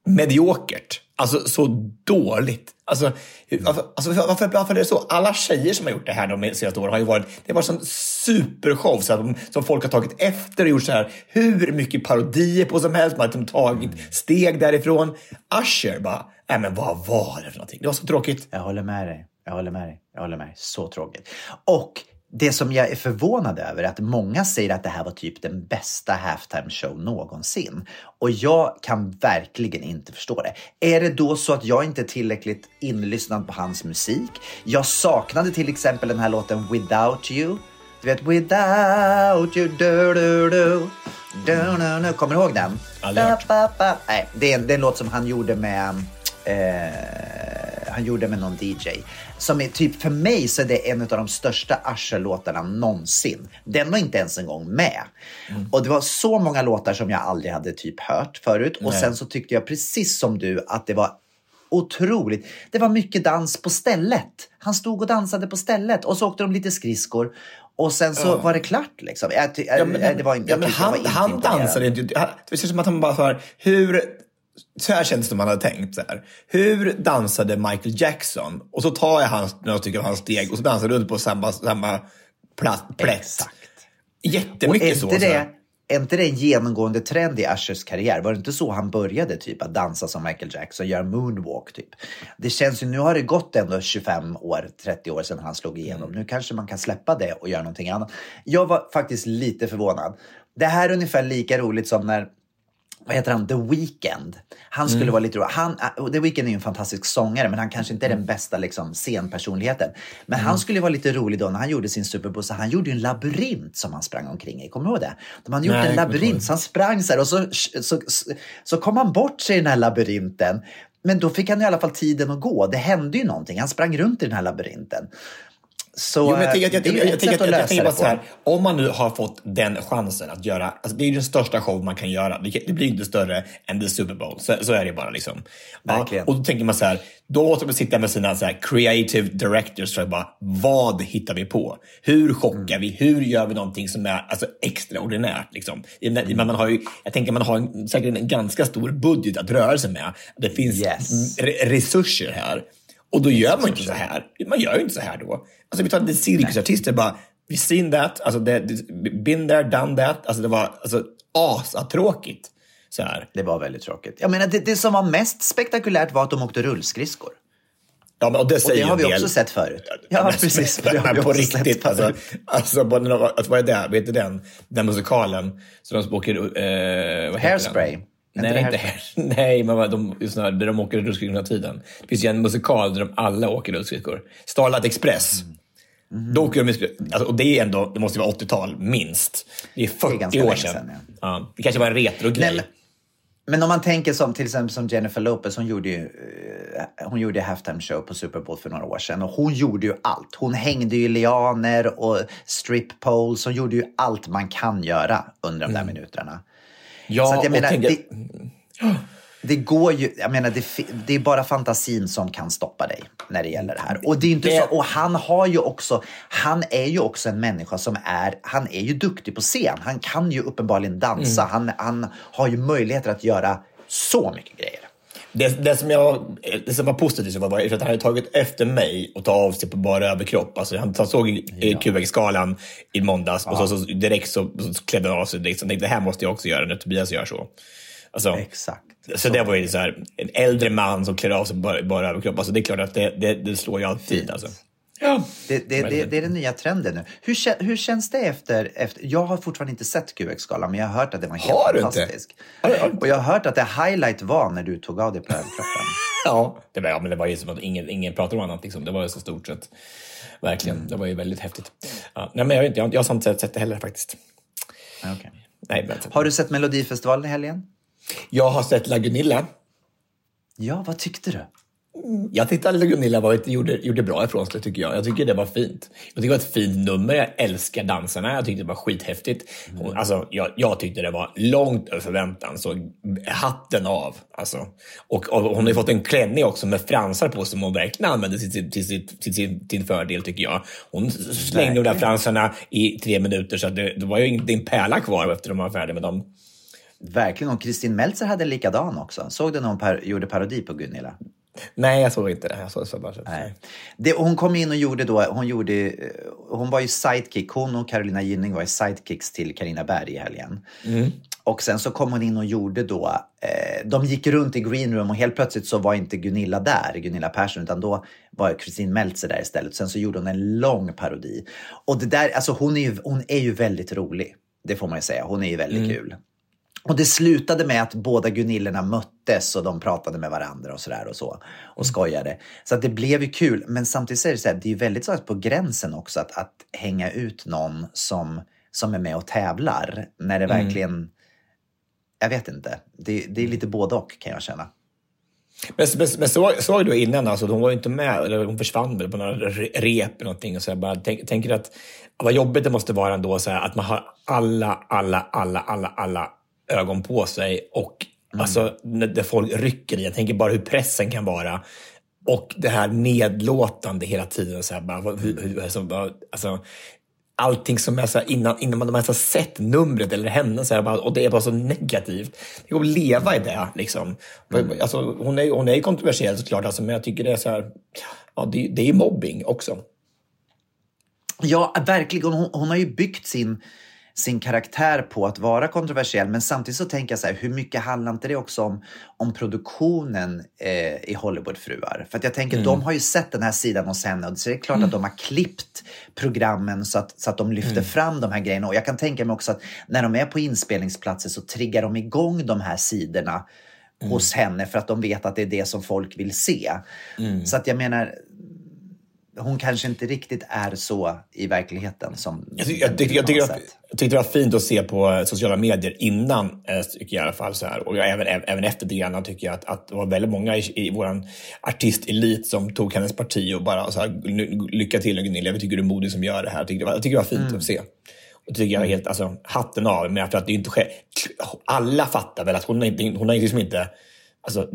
mediokert. Alltså så dåligt. Alltså, hur- alltså, alltså, varför, varför är det så? Alla tjejer som har gjort det här de senaste åren har ju varit, det var en sån supershow så de, som folk har tagit efter och gjort så här hur mycket parodier på som helst. Man har liksom tagit steg därifrån. Usher bara, nej men vad var det för någonting? Det var så tråkigt. Jag håller med dig. Jag håller med dig. Jag håller med dig. Så tråkigt. Och det som jag är förvånad över är att många säger att det här var typ den bästa halftime show någonsin. Och jag kan verkligen inte förstå det. Är det då så att jag inte är tillräckligt inlyssnad på hans musik? Jag saknade till exempel den här låten Without You. Du vet Without You, du, du, du. Du, du, du. Kommer du ihåg den? Aldrig hört. Ba, ba, ba. Nej, det är, en, det är en låt som han gjorde med eh, han gjorde med någon DJ. Som är typ, för mig så är det en av de största Usher-låtarna någonsin. Den var inte ens en gång med. Och det var så många låtar som jag aldrig hade typ hört förut. Och Nej. sen så tyckte jag precis som du att det var otroligt. Det var mycket dans på stället. Han stod och dansade på stället och så åkte de lite skridskor. Och sen så var det klart liksom. Jag, Ja, men, jag- det var inte, ja, jag men jag han, var inte han dansade inte. han- Det ser som att han bara så här, hur... Så här känns det som han hade tänkt. Så här. Hur dansade Michael Jackson? Och så tar jag hans, några stycken av hans steg och så dansar runt på samma, samma plätt. Exakt. Och Jättemycket är så. inte, så här. det, är inte det en genomgående trend i Ushers karriär? Var det inte så han började typ att dansa som Michael Jackson, göra moonwalk typ? Det känns ju, nu har det gått ändå 25 år, 30 år sedan han slog igenom. Mm. Nu kanske man kan släppa det och göra någonting annat. Jag var faktiskt lite förvånad. Det här är ungefär lika roligt som när vad heter han, The Weeknd. Han skulle Mm. vara lite rolig. Han, äh, The Weeknd är ju en fantastisk sångare men han kanske inte är Mm. den bästa liksom, scenpersonligheten. Men han skulle vara lite rolig då när han gjorde sin Super Bowl. Så han gjorde en labyrint som han sprang omkring i. Kommer du ihåg det? De hade gjort Nej, en labyrint så han sprang så här och så, så, så, så kom han bort sig i den här labyrinten. Men då fick han i alla fall tiden att gå. Det hände ju någonting. Han sprang runt i den här labyrinten. Så Jo, men jag tänker, jag, tänker, tänker bara så här, om man nu har fått den chansen att göra, alltså det är ju den största show man kan göra. Det, det blir inte större än The Super Bowl. Så, så är det bara liksom. Verkligen. och då täncker man så här, då måste man sitta med sina så här creative directors att bara, vad hittar vi på? Hur chockar Mm. vi? Hur gör vi någonting som är alltså, extraordinärt? Liksom? Mm. Man har ju, jag tänker man har en, säkert en ganska stor budget att röra sig med. Det finns Yes. re- resurser här. Och då gör man inte så här. Man gör ju inte så här då. Alltså vi tar lite cirkusartister bara, vi seen that, alltså det, been there, done that. Alltså det var alltså, asatråkigt. Så här. Det var väldigt tråkigt. Jag menar, det, det som var mest spektakulärt var att de åkte rullskridskor. Ja, men, och det, Och det har vi del. också sett förut. Ja, men, precis. Men, Det har vi på riktigt, alltså, alltså, på alltså, vad är det? Vet du den? Den musikalen. Så de åker... Eh, Hairspray. Nej, inte Hairspray? hair, nej, men de, just när, där de åker rullskridskor hela tiden. Det finns ju en musikal där de alla åker rullskridskor. Starlight Express. Mm. Då åker de alltså, Och det är ändå, det måste vara 80-tal, minst. Det är 40 ganska år länge sedan. sedan, ja. ja. Det kanske var en retro-grej. Men- Men om man tänker som till exempel som Jennifer Lopez, hon gjorde ju eh, hon gjorde halftime show på Super Bowl för några år sedan och hon gjorde ju allt. Hon hängde ju lianer och strip poles. Hon gjorde ju allt man kan göra under de där minuterna. ja, Så jag menar, tänker- det, det går ju, jag menar det, det är bara fantasin som kan stoppa dig när det gäller det här. Och det är inte Det- så, och han har ju också, han är ju också en människa som är, han är ju duktig på scen. Han kan ju uppenbarligen dansa. Mm. Han, han har ju möjligheter att göra så mycket grejer. Det, det, som jag, det som var positivt var att han hade tagit efter mig och tagit av sig på bara överkropp. Alltså, han, han såg ja. QX-skalan i måndags och så, så direkt så, så klädde han av sig. Direkt, så jag tänkte, det här måste jag också göra när Tobias gör så. Alltså, Exakt. Så, det var ju så här, en äldre man som klär av sig bara, bara överkropp. Alltså, det är klart att det, det, det slår ju alltid. Alltså. Ja. Det, det, det, det är den nya trenden nu. Hur, hur känns det efter, efter... Jag har fortfarande inte sett QX-galan, men jag har hört att det var helt Har du inte? Har har Och jag har hört att det highlight var när du tog av dig på överkroppen. Ja, det var, ja, men det var ju som att ingen, ingen pratade om annat. Liksom. Det var ju så stort sett. Verkligen. Det var ju väldigt häftigt. Ja, nej, men jag, vet inte, jag, jag har inte sett det heller faktiskt. Okej. Nej, men, Har du sett Melodifestivalen i helgen? Jag har sett La Gunilla. Ja, vad tyckte du? Jag tyckte att La Gunilla var, ett- gjorde, gjorde bra ifrån sig, tycker jag. Jag tycker det var fint. Jag tycker det var ett fint nummer. Jag älskar dansarna. Jag tyckte det var skithäftigt. Hon, alltså, jag, jag tyckte det var långt över förväntan. Så hatten av. Alltså. Och, och hon har ju fått en klänning också med fransar på som hon verkligen använde till, till, till, till, till, sin, till fördel, tycker jag. Hon slängde de där fransarna i tre minuter, så att det, det var ju inte en pärla kvar efter de var färdiga med dem. Verkligen. Och Kristin Meltzer hade likadan också. Såg du när hon par- gjorde parodi på Gunilla? Nej, jag såg inte det. Jag såg, så bara, Nej. Det, hon kom in och gjorde då, hon, gjorde, eh, hon var ju sidekick, hon och Carolina Gynning var ju sidekicks till Karina Berg i helgen. Och sen så kom hon in och gjorde då, eh, de gick runt i green room och helt plötsligt så var inte Gunilla där, Gunilla Persson, utan då var Kristin Meltzer där istället. Sen så gjorde hon en lång parodi. Och det där, alltså hon är ju, hon är ju väldigt rolig. Det får man ju säga, hon är ju väldigt kul. Och det slutade med att båda Gunillorna möttes och de pratade med varandra och sådär och så. Och skojade. Så att det blev ju kul. Men samtidigt är det så här, det är ju väldigt så på gränsen också att, att hänga ut någon som, som är med och tävlar. När det verkligen, jag vet inte. Det, det är lite både och kan jag känna. Men, men, men såg, såg du innan, alltså, hon var ju inte med, eller hon försvann väl på några re- rep eller någonting. Och så jag bara tänk, tänker att vad jobbigt det måste vara ändå, så här, att man har alla, alla, alla, alla, alla ögon på sig och alltså, när folk rycker i. Jag tänker bara hur pressen kan vara. Och det här nedlåtande hela tiden. Så här, bara, hur, hur, alltså, bara, alltså, allting som är så här, innan, innan man ens har sett numret eller henne, så här, bara, och det är bara så negativt. Det går att leva i det. Liksom. Alltså, hon, är, hon är kontroversiell såklart, alltså, men jag tycker det är så här, ja, det, det är mobbing också. Ja, verkligen. Hon, hon har ju byggt sin, sin karaktär på att vara kontroversiell. Men samtidigt så tänker jag så här, hur mycket handlar inte det också om, om produktionen eh, i Hollywoodfruar? För att jag tänker, de har ju sett den här sidan hos henne och så är det klart att de har klippt programmen så att, så att de lyfter fram de här grejerna. Och jag kan tänka mig också att när de är på inspelningsplatser så triggar de igång de här sidorna hos henne för att de vet att det är det som folk vill se. Så att jag menar, hon kanske inte riktigt är så i verkligheten som Jag, tycker- jag, tycker- jag, tycker att, jag tyckte det var fint att se på sociala medier innan, eh, tycker jag i alla fall. Så här. Och jag, även, även efter det grann tycker jag att, att det var väldigt många i, i vår artistelit som tog hennes parti och bara så här, "Ly- lycka till Gunilla, vi tycker du är modig som gör det här. Jag tycker jag tycker det var fint att se. Och tycker jag är helt, alltså, hatten av. Men för att det är inte ske- alla fattar väl att hon hon har liksom inte Alltså,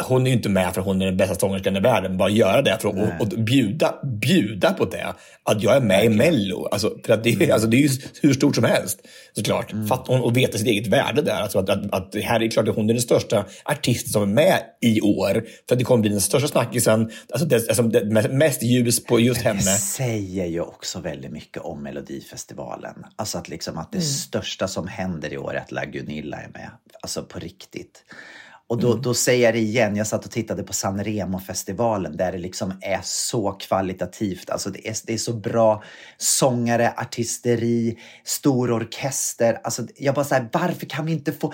hon är ju inte med för hon är den bästa sångerskan i världen. Bara göra det för att och, bjuda, bjuda på det. Att jag är med i Mello. Alltså, för att det, Mm. alltså, det är ju hur stort som helst såklart. Fatta hon och veta sitt eget värde där. Alltså, att, att, att det här är klart att hon är den största artisten som är med i år. För att det kommer bli den största snackisen. Alltså, det, alltså, det, mest- ljus på just Det henne. säger ju också väldigt mycket om Melodifestivalen. Alltså att, liksom att det största som händer i år är att La Gunilla är med. Alltså på riktigt. Och då, då säger jag det igen, jag satt och tittade på San Remo-festivalen där det liksom är så kvalitativt. Alltså det är, det är så bra sångare, artisteri, stor orkester. Alltså jag bara säger, varför kan vi inte få...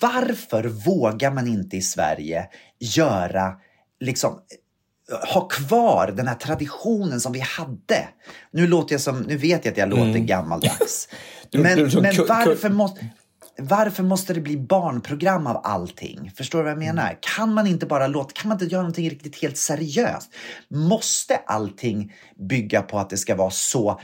Varför vågar man inte i Sverige göra liksom ha kvar den här traditionen som vi hade. Nu låter jag som, nu vet jag att jag låter gammaldags. Du- men du- du- men varför måste, varför måste det bli barnprogram av allting? Förstår du vad jag menar? Kan man inte bara låta, kan man inte göra någonting riktigt helt seriöst? Måste allting bygga på att det ska vara så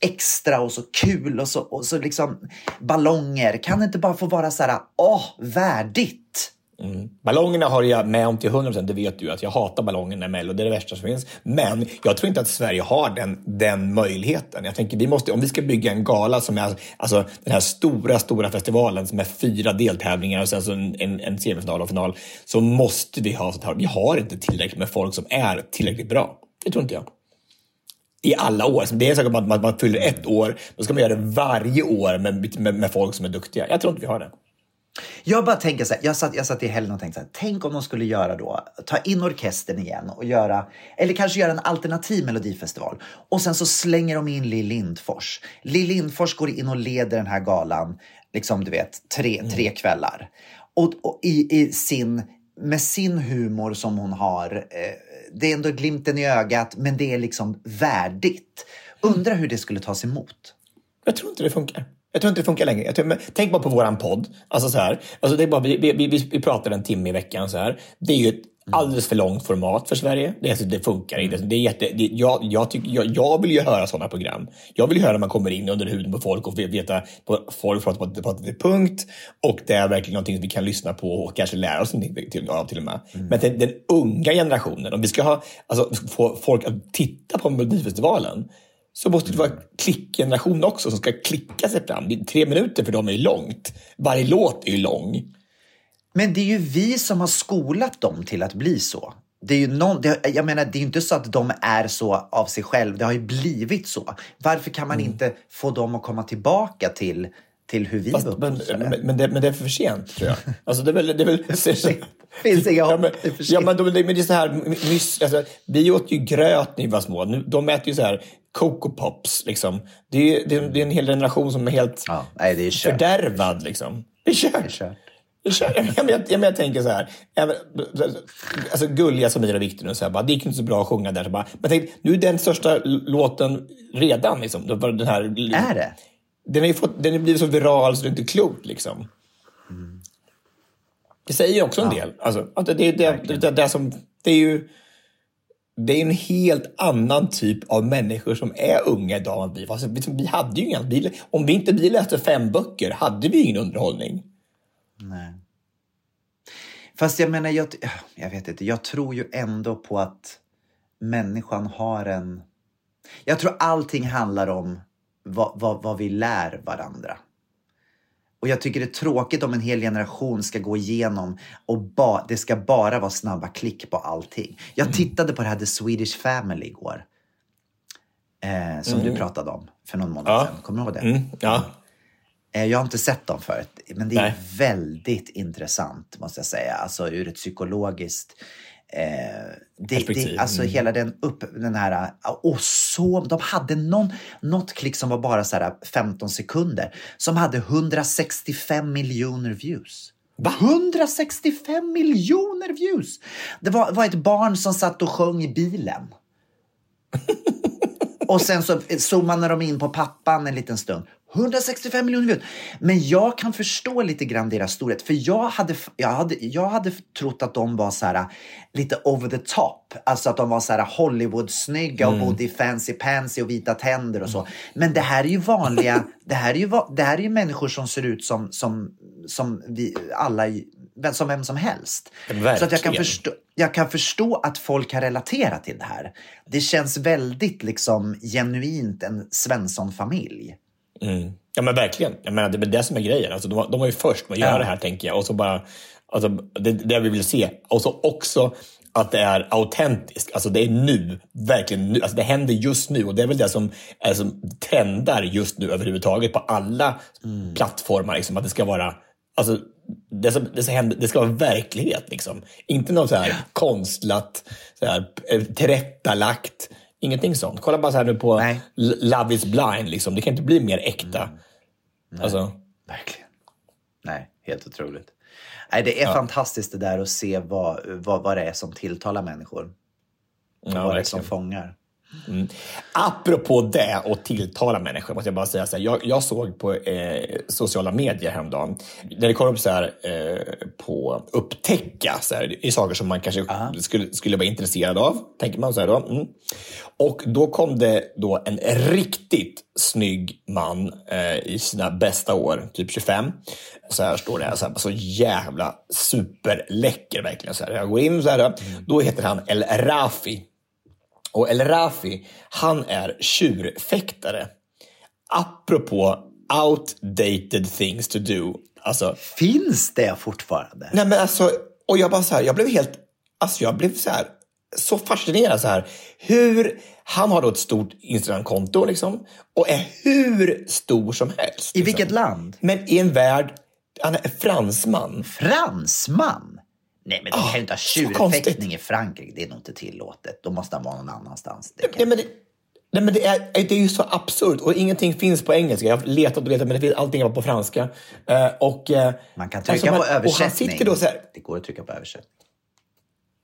extra och så kul och så, och så liksom ballonger? Kan det inte bara få vara så här, åh, värdigt? Mm. Ballongerna har jag med om till 100 procent, det vet du att jag hatar ballongerna i Mello, det är det värsta som finns. Men jag tror inte att Sverige har den, den möjligheten. Jag tänker, vi måste, om vi ska bygga en gala som är alltså, den här stora, stora festivalen som är fyra deltävlingar och sen så en, en, en semifinal och final, så måste vi ha sånt här. Vi har inte tillräckligt med folk som är tillräckligt bra. Det tror inte jag. I alla år. Det är säkert att man, man, man fyller ett år, då ska man göra det varje år med, med, med folk som är duktiga. Jag tror inte vi har det. Jag bara tänker så här, jag satt, jag satt i helgen och tänkte så här, tänk om de skulle göra då, ta in orkestern igen och göra, eller kanske göra en alternativ melodifestival. Och sen så slänger de in Lill Lindfors. Lill Lindfors går in och leder den här galan, liksom du vet, tre, tre kvällar. Och, och i, i sin, med sin humor som hon har, eh, det är ändå glimten i ögat, men det är liksom värdigt. Undrar hur det skulle tas emot. Jag tror inte det funkar. Jag tror inte det funkar längre. Tror, tänk bara på våran podd. Alltså så här, alltså det är bara, vi, vi, vi, pratar en timme i veckan. Så här. Det är ju ett alldeles för långt format för Sverige. Det, alltså, det funkar inte. Det är jätte, det, jag, jag, tycker, jag, jag vill ju höra sådana program. Jag vill ju höra när man kommer in under huden på folk och veta på folk pratar på, pratar till punkt. Och det är verkligen någonting som vi kan lyssna på och kanske lära oss någonting till, av till och med. Men den, den unga generationen, om vi ska ha, alltså, få folk att titta på Melodifestivalen så måste det vara klickgeneration också som ska klicka sig fram. Tre minuter för dem är ju långt. Varje låt är ju lång. Men det är ju vi som har skolat dem till att bli så. Det är ju någon, det, jag menar, det är inte så att de är så av sig själv. Det har ju blivit så. Varför kan man inte få dem att komma tillbaka till, till hur vi Fast, var men, men, men, det, men det är för sent, tror jag. Alltså, det är väl... Det är väl Finns inga hopp, ja, men, det ja, men, de, men det är så här... Nyss, alltså, vi åt ju gröt när vi var små. Nu, de äter ju så här Coco Pops. Liksom. Det, är, det, är, det är en hel generation som är helt Ja, nej, det är kört. fördärvad. Liksom. Det är kört. Det är kört. Jag, kör- jag, jag, jag, tänker så här, alltså gulliga Samir och Viktor, nu, så här, bara, det gick inte så bra att sjunga där. Så bara, men tänk, nu är den största låten redan. Liksom. Den här, Är det? Den har ju fått, den har blivit så viral så det är inte klokt. Liksom. Det säger ju också en del. Alltså, att det, det, det, det, det, det, som, det är ju det är en helt annan typ av människor som är unga idag än vi var. Alltså, vi, vi hade ju inga, vi, om vi inte vi läste fem böcker hade vi ingen underhållning. Nej. Fast jag menar, jag, jag vet inte, jag tror ju ändå på att människan har en... Jag tror allting handlar om vad, vad, vad vi lär varandra. Och jag tycker det är tråkigt om en hel generation ska gå igenom och ba, det ska bara vara snabba klick på allting. Jag tittade på det här The Swedish Family igår. Eh, som du pratade om för någon månad Ja. sedan. Kommer du ihåg det? Mm, ja. Eh, Jag har inte sett dem förut, men det är Nej. väldigt intressant måste jag säga. Alltså ur ett psykologiskt... Eh, det, det, alltså Mm. hela den upp, den här... Och så, de hade någon, något klick som var bara så här 15 sekunder som hade 165 miljoner views. 165 miljoner views! Det var, var ett barn som satt och sjöng i bilen. Och sen så zoomade de in på pappan en liten stund. 165 miljoner views. Men jag kan förstå lite grann deras storhet. För jag hade, jag hade, jag hade trott att de var så här lite over the top. Alltså att de var så här Hollywood-snygga och bodde i fancy pansy och vita tänder och så. Men det här är ju vanliga, det här är ju, det här är ju människor som ser ut som, som, som vi alla som vem som helst. Verkligen. Så att jag kan, förstå, jag kan förstå att folk kan relatera till det här. Det känns väldigt liksom genuint en Svensson-familj. Mm. Ja men verkligen. Jag menar, det är det som är grejen. Alltså, de, de var ju först med att göra Ja. det här tänker jag. Och så bara, alltså, det, det vi vill se. Och så också att det är autentiskt. Alltså det är nu. Verkligen nu. Alltså, det händer just nu. Och det är väl det som, är, som trendar just nu överhuvudtaget på alla plattformar. Liksom, att det ska vara Alltså, det, som, det, som händer, det ska vara verklighet. Liksom. Inte något så här konstlat, så här, eh, tillrättalagt. Ingenting sånt. Kolla bara så här nu på Nej. Love is blind. Liksom. Det kan inte bli mer äkta. Alltså, Verkligen. Nej, helt otroligt. Nej, det är fantastiskt det där att se vad, vad, vad det är som tilltalar människor. ja, vad det är verkligen. som fångar. Apropå det och tilltala människor måste jag bara säga så här. Jag, jag såg på eh, sociala medier häromdagen där det kom upp så här eh, på upptäcka så här, i saker som man kanske skulle, skulle vara intresserad av. Tänker man så här då. Mm. Och då kom det då en riktigt snygg man eh, i sina bästa år, typ 25. Så här står det, här, så, här, så jävla superläcker verkligen. Så här. Jag går in så här, då heter han El Rafi. Och El Rafi, han är tjurfäktare. Apropå outdated things to do. Alltså, Finns det fortfarande? nej men alltså, och jag bara så här, jag blev helt, alltså jag blev så här, så fascinerad så här. Hur, han har då ett stort Instagramkonto liksom och är hur stor som helst. I liksom. vilket land? Men i en värld, han är fransman. Fransman? Nej, men de kan ju inte ha tjurfäktning i Frankrike. Det är nog inte tillåtet. Då måste han vara någon annanstans. Det Nej, kan... men det, nej, men det, är, det är ju så absurt och ingenting finns på engelska. Jag har letat och letat men det finns, allting på franska. Eh, och, eh, Man kan trycka alltså, på man- han översättning. sitter då så här, Det går att trycka på översättning.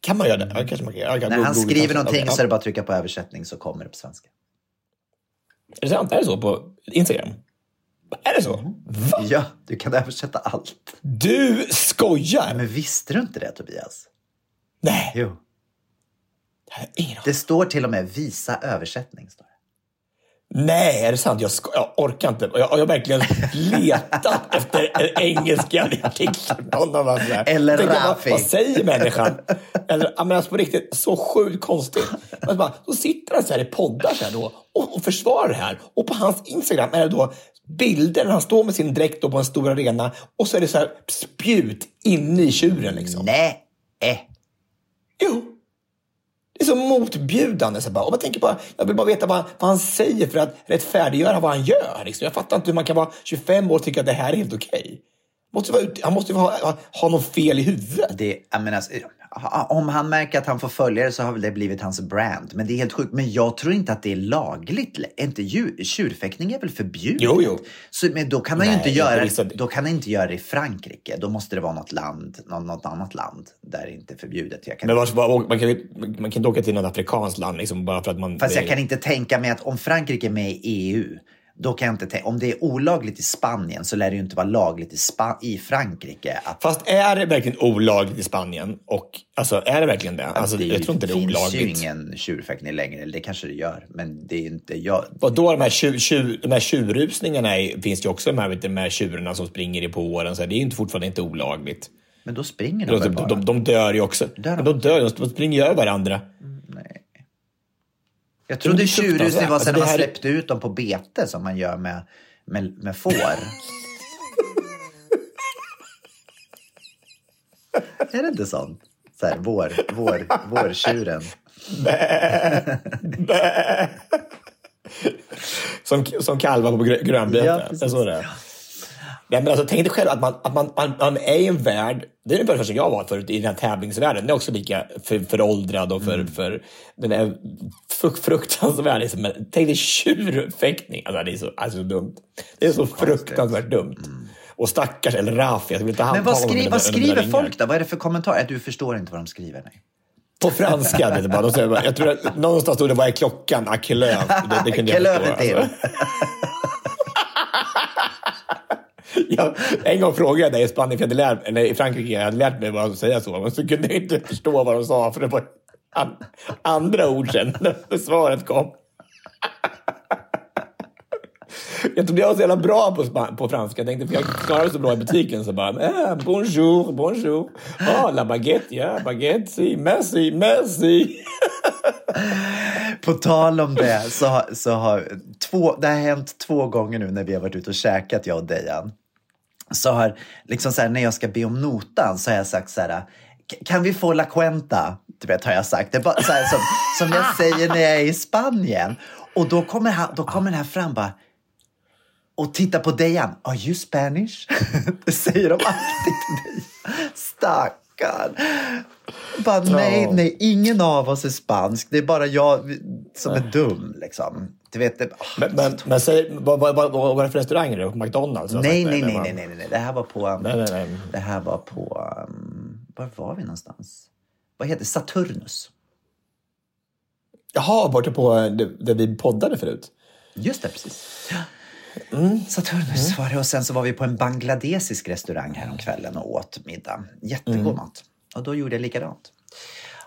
kan man göra det? Ja, kanske man kan, ja, kan- När han skriver kanske. någonting Okej, så är det bara att trycka på översättning så kommer det på svenska. Är det sant? Är det så på Instagram? Är det så? Va? Ja, du kan översätta allt. Du skojar? Men visste du inte det Tobias? Nej, Jo. det. Det står till och med visa översättning. Står. Nej, är det sant? Jag, sko- jag orkar inte. Jag, jag har verkligen letat efter en engelska artikel. Någon av oss där. Eller Tänker jag, vad, Rafi. vad säger människan? Eller, men alltså på riktigt, så sjukt konstigt. Alltså bara, då sitter han så här i poddar så här då, och, och försvarar det här. Och på hans Instagram är det då bilder när han står med sin dräkt på en stor arena och så är det så här spjut inne i tjuren. Liksom. Nej. Jo. Det är så motbjudande. Så bara. Och jag, tänker bara, jag vill bara veta vad, vad han säger för att rättfärdiggöra vad han gör. Liksom. Jag fattar inte hur man kan vara 25 år och tycka att det här är helt okej. Måste vara, han måste ju ha, ha, ha något fel i huvudet. Det, jag menar, alltså, om han märker att han får följare så har väl det blivit hans brand. Men det är helt sjukt. Men jag tror inte att det är lagligt. Är Inte djur, tjurfäktning är väl förbjudet? Jo, jo. Så, men då kan, han ju Nej, inte inte göra, vissa- då kan han inte göra det i Frankrike. Då måste det vara något land, något, annat land där det inte är förbjudet. Men var, man, kan, ju- man kan inte åka till något afrikanskt land liksom, bara för att man... fast jag kan inte tänka mig att om Frankrike är med i EU, då kan jag inte tänka, om det är olagligt i Spanien så lär det ju inte vara lagligt i, Spa, i Frankrike. Att, Fast är det verkligen olagligt i Spanien? Och, alltså, är det verkligen det? Alltså, det jag tror inte det är finns ju olagligt. ingen tjurfäktning längre, eller det kanske det gör, men det är inte jag. Och då de här, tjur, tjur, de här tjurrusningarna är, finns det ju också, de här, de här tjurarna som springer i på åren. Så här, det är ju inte, fortfarande inte olagligt. Men då springer de, De, de, bara? de, de dör ju också. Dör Men de? de dör de springer över varandra. Jag trodde tjurrusning var sen när Alltså, man det här- släppte ut dem på bete som man gör med, med, med får. är det inte sånt? Så här, vår, vår, vårtjuren. Som, som kalvar på grö- grönbete. Ja, precis. det. Nej, men alltså, tänk dig själv att, man, att man, man, man är i en värld, det är ungefär som jag var förut i den här tävlingsvärlden. Den är också lika för, föråldrad och för, Mm. för den är fruk, fruktansvärd. Liksom. Men tänk dig tjurfäktning. Alltså, det är så alltså, dumt. Det är så, fruktansvärt dumt. Och stackars El Rafi, jag vill inte Mm. Men vad, skri, vad skriver folk då? Vad är det för kommentarer? Du förstår inte vad de skriver? Nej. På franska. du bara. Jag tror att någonstans stod det vad är klockan? Akelöv. Det, det kunde jag förstå. Alltså. Jag, en gång frågade jag dig i Spanien, för jag hade lärt, eller i Frankrike, jag hade lärt mig vad att säga så, men så kunde jag inte förstå vad de sa, för det var an, andra ord sen när svaret kom. jag trodde jag var så jävla bra på, span- på franska. Jag tänkte, för jag klarade så bra i butiken så bara, eh, bonjour, bonjour. Ah, la baguette, ja, baguette, si, merci, merci. På tal om det så, har- så har två, det har hänt två gånger nu när vi har varit ute och käkat, jag och Dejan. Så har, liksom så här, när jag ska be om notan så har jag sagt så här, "K- kan vi få la cuenta? Du vet, har jag sagt. Det är bara så här, som, som jag säger när jag är i Spanien. Och då kommer, han, då kommer den här fram bara, och titta på Dejan. Are you Spanish? Det säger de alltid till dig. Stackarn. Bara, nej, nej, ingen av oss är spansk. Det är bara jag som är dum. Liksom. Du vet, det, åh, Men, men, men säg, vad, vad, vad, vad var det för restaurang? Då? McDonalds? har nej, nej, nej, nej, nej, nej. Det här var på... um, Nej, nej, nej. Det här var på... Um, var var vi någonstans? Vad heter? Saturnus. Jaha, borta på eh, där, vi poddade förut. Just det, precis. Saturnus var det. Och sen så var vi på en bangladesisk restaurang häromkvällen och åt middag. Jättegod mat. Och då gjorde jag likadant.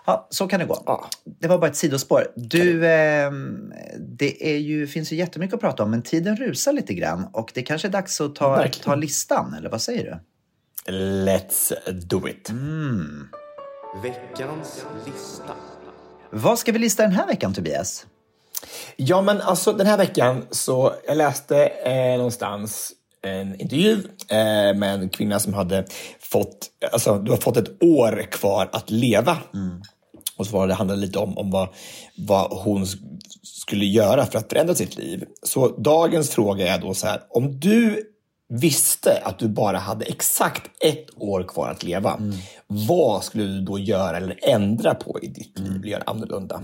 Ja, så kan det gå. Ja. Det var bara ett sidospår. Du, ehm, det är ju, finns ju jättemycket att prata om, men tiden rusar lite grann. Och det kanske är dags att ta, Verkligen. ta listan, eller vad säger du? Let's do it. Veckans lista. Vad ska vi lista den här veckan, Tobias? Ja, men alltså den här veckan så jag läste eh, någonstans en intervju eh, med en kvinna som hade fått, alltså du har fått ett år kvar att leva. Och så var det handlade lite om, om vad, vad hon skulle göra för att förändra sitt liv. Så dagens fråga är då så här, om du visste att du bara hade exakt ett år kvar att leva, vad skulle du då göra eller ändra på i ditt liv, eller göra annorlunda?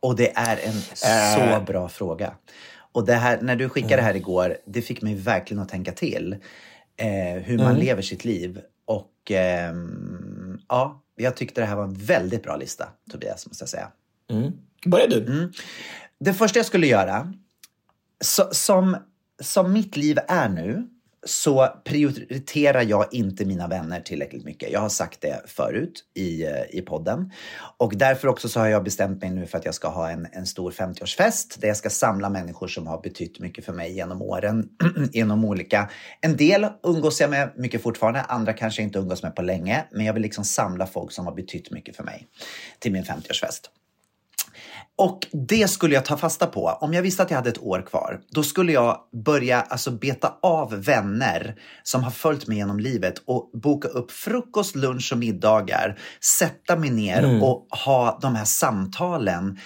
Och det är en så bra fråga. Och det här, när du skickade det här igår, det fick mig verkligen att tänka till. Eh, hur man lever sitt liv. Och ehm, ja, jag tyckte det här var en väldigt bra lista, Tobias, måste jag säga. Börja du. Det första jag skulle göra, så, som, som mitt liv är nu, så prioriterar jag inte mina vänner tillräckligt mycket. Jag har sagt det förut i, eh, i podden. Och därför också så har jag bestämt mig nu för att jag ska ha en, en stor 50-årsfest där jag ska samla människor som har betytt mycket för mig genom åren. genom olika... En del umgås jag med mycket fortfarande, andra kanske inte umgås med på länge. Men jag vill liksom samla folk som har betytt mycket för mig till min 50-årsfest. Och det skulle jag ta fasta på. Om jag visste att jag hade ett år kvar, då skulle jag börja alltså beta av vänner som har följt mig genom livet och boka upp frukost, lunch och middagar. Sätta mig ner och ha de här samtalen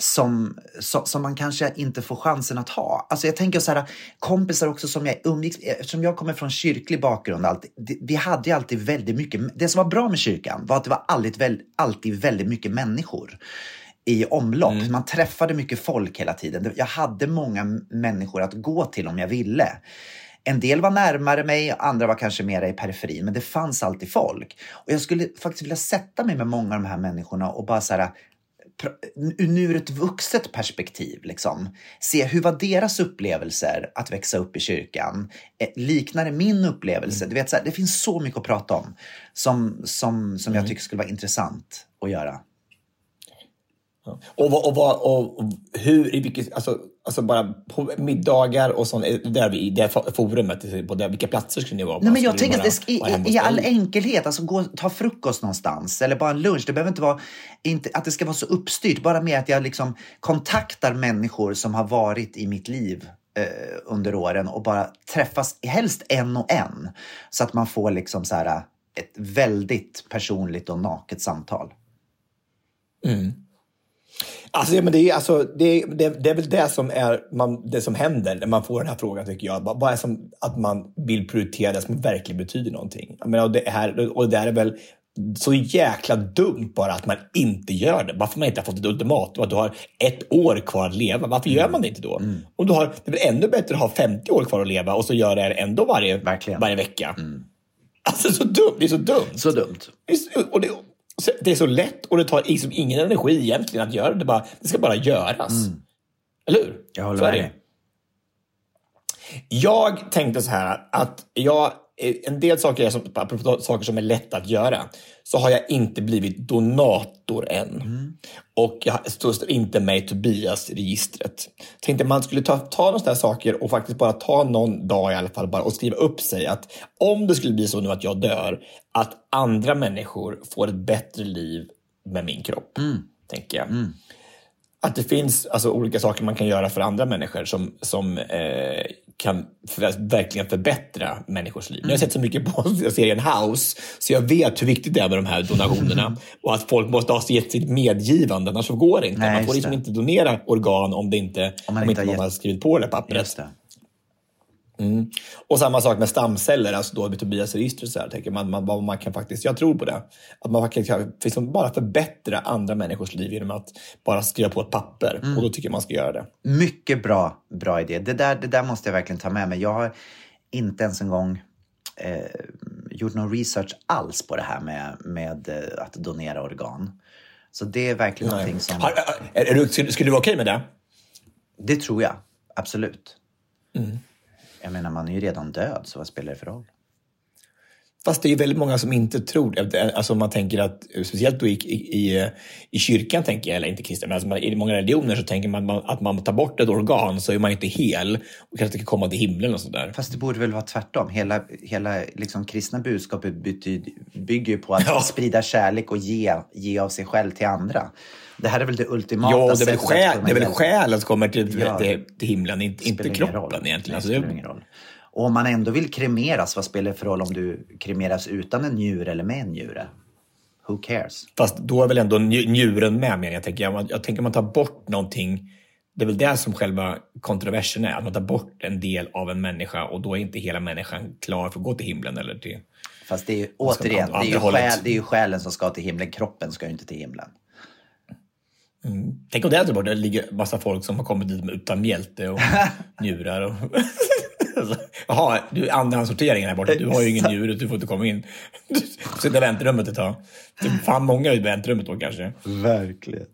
som, som, som man kanske inte får chansen att ha. Alltså jag tänker så här, kompisar också som jag umgicks eftersom jag kommer från kyrklig bakgrund. Alltid, vi hade ju alltid väldigt mycket, det som var bra med kyrkan var att det var alltid, alltid väldigt mycket människor i omlopp. Man träffade mycket folk hela tiden. Jag hade många människor att gå till om jag ville. En del var närmare mig, andra var kanske mera i periferin, men det fanns alltid folk. Och jag skulle faktiskt vilja sätta mig med många av de här människorna och bara så här, nu ur ett vuxet perspektiv. Liksom. Se hur var deras upplevelser att växa upp i kyrkan? Eh, Liknar det min upplevelse? Du vet, så här, det finns så mycket att prata om som, som, som jag tycker skulle vara intressant att göra. Och, vad, och, vad, och, hur, i vilket, alltså, alltså bara på middagar och sånt, eh, där vi, i det forumet, på där, vilka platser skulle ni vara på? Nej, men jag tänker att det bara i, i all enkelhet, alltså gå ta frukost någonstans eller bara en lunch. Det behöver inte vara inte, att det ska vara så uppstyrt, bara med att jag liksom kontaktar människor som har varit i mitt liv eh, under åren och bara träffas, helst en och en. Så att man får liksom så här ett väldigt personligt och naket samtal. Alltså, ja, men det, är, alltså, det, det, det är väl det som, är, man, det som händer när man får den här frågan, tycker jag. Vad vad är som att man vill prioritera det som verkligen betyder någonting? Jag menar, och, det här, och det här är väl så jäkla dumt bara att man inte gör det. Varför man inte har fått ett ultimatum att du har ett år kvar att leva. Varför gör man det inte då? Om du har, det är väl ännu bättre att ha 50 år kvar att leva och så gör det ändå varje, Verkligen. varje vecka. Alltså så dumt. Det är så dumt. Så dumt. Och det, det är så lätt och det tar liksom ingen energi egentligen att göra det. Bara, det ska bara göras. Eller hur? Jag håller med dig. Jag tänkte så här att jag en del saker, är som, apropå saker som är lätt att göra, så har jag inte blivit donator än. Och jag står inte med i Tobias-registret. Tänkte man skulle ta, ta några saker och faktiskt bara ta någon dag i alla fall bara och skriva upp sig att om det skulle bli så nu att jag dör, att andra människor får ett bättre liv med min kropp. Tänker jag. Att det finns alltså, olika saker man kan göra för andra människor som, som eh, kan för, verkligen förbättra människors liv. Nu har jag sett så mycket på serien House, så jag vet hur viktigt det är med de här donationerna. Och att folk måste ha gett sitt medgivande, annars så går det inte. Nej, man får liksom det. inte donera organ om, det inte, om, man inte inte har någon gett- har skrivit på det pappret. Just det. Och samma sak med stamceller, alltså då med Tobias register. Så här, tänker man, man, man kan faktiskt, jag tror på det. Att man faktiskt kan liksom bara förbättra andra människors liv genom att bara skriva på ett papper. Och då tycker jag man ska göra det. Mycket bra, bra idé. Det där, det där måste jag verkligen ta med mig. Jag har inte ens en gång eh, gjort någon research alls på det här med, med eh, att donera organ. Så det är verkligen någonting som... Har, är, är du, skulle, skulle du vara okej med det? Det tror jag, absolut. Jag menar, man är ju redan död, så vad spelar det för roll? Fast det är ju väldigt många som inte tror det. Alltså man tänker att, speciellt då i, i, i, kyrkan, tänker jag, eller inte kristna, men alltså i många religioner så tänker man att man tar bort ett organ så är man inte hel och kanske kan komma till himlen och sådär. Fast det borde väl vara tvärtom. Hela, hela liksom, kristna budskapet betyder, bygger ju på att Ja. sprida kärlek och ge, ge av sig själv till andra. Det här är väl det ultimata Ja, det är väl, själ, det är väl själen som kommer till, Ja. till, till himlen, inte, inte Spelar kroppen egentligen. Nej, Alltså, spelar det, ingen roll. Och om man ändå vill kremeras, vad spelar det för roll om du kremeras utan en njure eller med en njure? Who cares? Fast då är väl ändå nj- njuren med menar jag. Tänker jag. jag tänker man tar bort någonting. Det är väl det som själva kontroversen är. Att man tar bort en del av en människa och då är inte hela människan klar för att gå till himlen. Eller till... Fast det är ju återigen, åt det är ju, själ, det är ju själen som ska till himlen. Kroppen ska ju inte till himlen. Tänk om det är bort. Det ligger massa folk som har kommit dit utan mjälte och njurar. Och... Jaha, du är andrahandssorteringen här borta. Du har ju ingen njure, du får inte komma in. Du sitter i väntrummet ett tag. Det är fan många i väntrummet då kanske. Verkligen.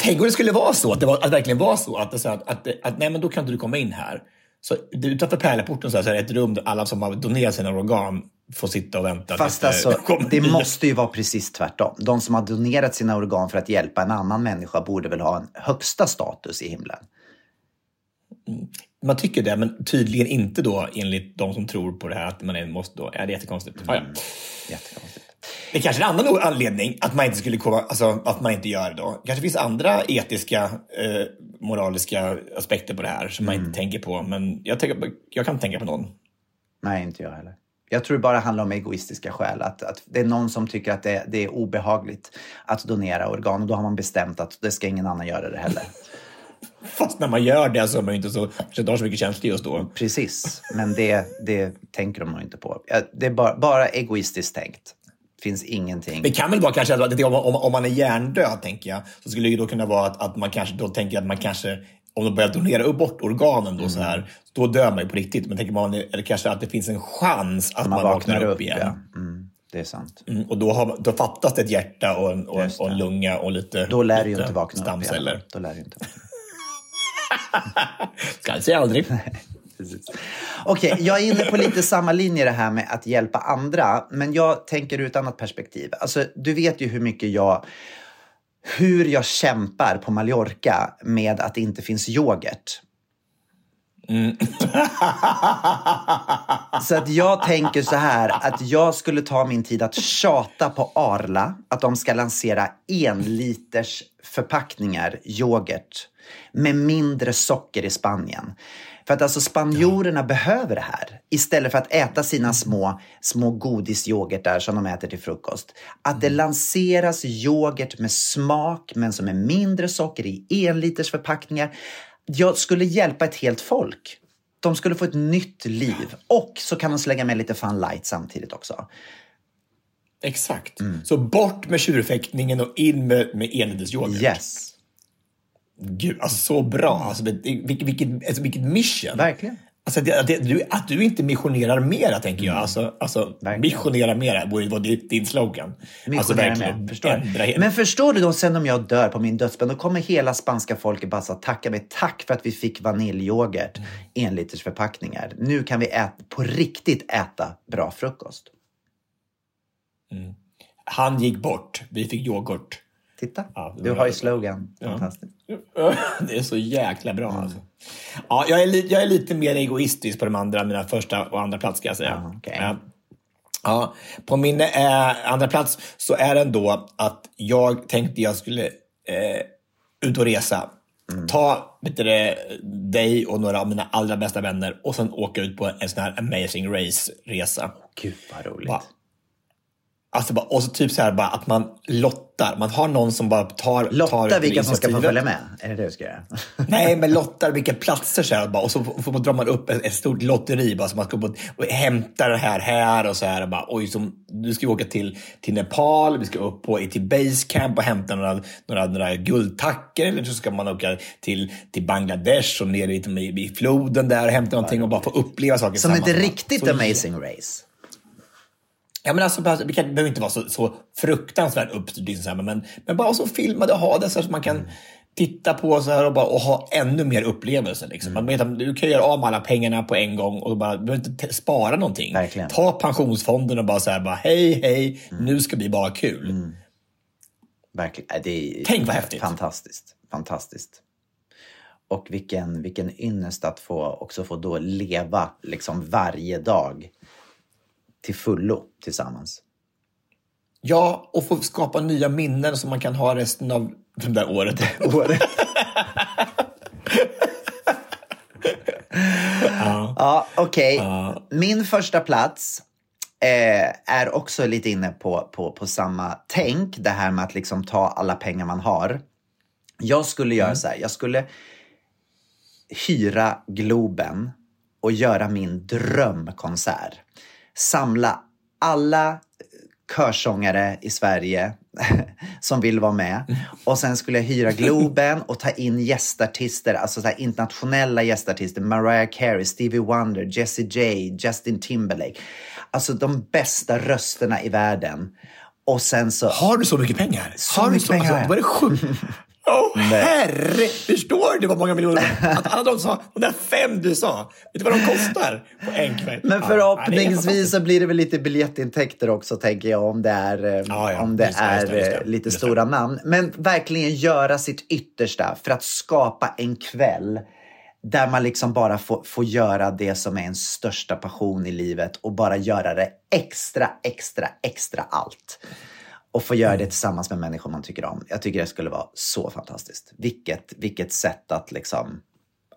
Tänk om det skulle vara så, att det, var, att det verkligen var så att, det, så att, att, att nej men då kan inte du komma in här. Så utanför pärleporten så, är det ett rum där alla som har donerat sina organ får sitta och vänta. Fast alltså, det måste ju vara precis tvärtom. De som har donerat sina organ för att hjälpa en annan människa borde väl ha en högsta status i himlen. Man tycker det, men tydligen inte då enligt de som tror på det här att man är, måste då. Ja, det är jättekonstigt. Ja, ja. Jättekonstigt. Det är kanske är en annan anledning att man inte skulle komma, alltså att man inte gör det då. kanske finns andra etiska, eh, moraliska aspekter på det här som man inte tänker på. Men jag, tänker, jag kan inte tänka på någon. Nej, inte jag heller. Jag tror det bara handlar om egoistiska skäl. Att, att det är någon som tycker att det, det är obehagligt att donera organ och då har man bestämt att det ska ingen annan göra det heller. Fast när man gör det så är man ju inte så, inte har så mycket känslor just då. Precis, men det, det tänker de nog inte på. Det är bara, bara egoistiskt tänkt. Finns ingenting. Det kan väl vara kanske att om, om, om man är hjärndöd, tänker jag, så skulle det då kunna vara att, att man kanske då tänker att man kanske, om de börjar donera upp bort organen då så här, då dör man ju på riktigt. Men tänker man, eller kanske att det finns en chans att man, vaknar, upp, igen. Ja. Mm, det är sant. Mm, och då, har, då fattas det ett hjärta och en, och, och en lunga och lite Då lär du ju lite inte vakna upp igen. Då lär du ju inte vakna. Säga aldrig. Precis. Okej, jag är inne på lite samma linje det här med att hjälpa andra. Men jag tänker ur ett annat perspektiv. Alltså, du vet ju hur mycket jag... Hur jag kämpar på Mallorca med att det inte finns yoghurt. Så att jag tänker så här att jag skulle ta min tid att tjata på Arla att de ska lansera enliters förpackningar yoghurt med mindre socker i Spanien. För att alltså spanjorerna behöver det här. Istället för att äta sina små, små godisyoghurtar som de äter till frukost. Att det lanseras yoghurt med smak men som är mindre socker i enliters förpackningar. Jag skulle hjälpa ett helt folk. De skulle få ett nytt liv. Och så kan de slänga med lite fun light samtidigt också. Exakt. Mm. Så bort med tjurfäktningen och in med, med enhetesyoghurt. Yes. Gud, alltså så bra. Alltså, vilket, vilket, alltså, vilket mission. Verkligen. Alltså, det, det, du, att du inte missionerar mera, tänker jag. Alltså, alltså Verkligen. missionera mera borde vara din, din slogan. alltså, Missionärer verkligen med. Förstår Men förstår du då sen om jag dör på min dödsbädd, då kommer hela spanska folket bara så tacka mig. Tack för att vi fick vaniljyoghurt Mm. enliters förpackningar. Nu kan vi äta, på riktigt äta bra frukost. Han gick bort, vi fick yoghurt. Titta, Ja, du har ju slogan. Fantastiskt. Det är så jäkla bra Mm. alltså. Ja, jag är, li, jag är lite mer egoistisk på de andra, mina första och andra plats ska jag säga. Ja, okej. Ja. Ja, på min eh, andra plats så är det ändå att jag tänkte jag skulle eh, ut och resa. Mm. Ta vet du, dig och några av mina allra bästa vänner och sen åka ut på en sån här amazing race-resa. Gud vad roligt. Va? Alltså bara, och så typ så här bara att man lottar. Man har någon som bara tar tar Lotta vilka som ska få följa med. Är det det du ska göra? Nej, men lottar vilka platser så här, bara, och så får- drar man upp ett, ett stort lotteri bara, så man ska upp och, hämta det här här och så här. Och bara, oj, som, nu ska vi åka till, till Nepal, vi ska upp på, till Basecamp och hämta några, några, några guldtackor. Eller så ska man åka till, till Bangladesh och ner i, i, i floden där och hämta någonting och bara få uppleva saker Som ett riktigt Så- amazing race. Ja, men alltså, det behöver inte vara så, så fruktansvärt uppstyrt, men, men bara så filma det och ha det så att man kan titta på så här och, bara, och ha ännu mer upplevelser. Liksom. Man vet att du kan göra av med alla pengarna på en gång och bara, du behöver inte te- spara någonting. Verkligen. Ta pensionsfonden och bara så här, bara, hej, hej, nu ska vi bara ha kul. Verkligen. Äh, Det är Tänk vad häftigt. Fantastiskt. Fantastiskt. Och vilken, vilken ynnest att få, också få då leva liksom varje dag till fullo tillsammans. Ja, och få skapa nya minnen som man kan ha resten av det där året. Ja, okej. Min första plats eh, är också lite inne på, på, på samma tänk. Det här med att liksom ta alla pengar man har. Jag skulle göra så här. Jag skulle hyra Globen och göra min drömkonsert. Samla alla körsångare i Sverige som vill vara med. Och sen skulle jag hyra Globen och ta in gästartister, alltså så internationella gästartister. Mariah Carey, Stevie Wonder, Jessie J, Justin Timberlake. Alltså de bästa rösterna i världen. Och sen så... Har du så mycket pengar? Så har du mycket pengar har jag. Alltså, var det sjukt? Åh herre! Förstår du vad många miljoner? Att alla de sa, de där fem du sa, vet du vad de kostar på en kväll? Men förhoppningsvis så blir det väl lite biljettintäkter också tänker jag om det är, eh, Ja, om det Just är just det, just det. eh, lite stora namn. Men verkligen göra sitt yttersta för att skapa en kväll där man liksom bara får, får göra det som är ens största passion i livet och bara göra det extra, extra, extra allt. Och få göra det tillsammans med människor man tycker om. Jag tycker det skulle vara så fantastiskt. Vilket, vilket sätt att liksom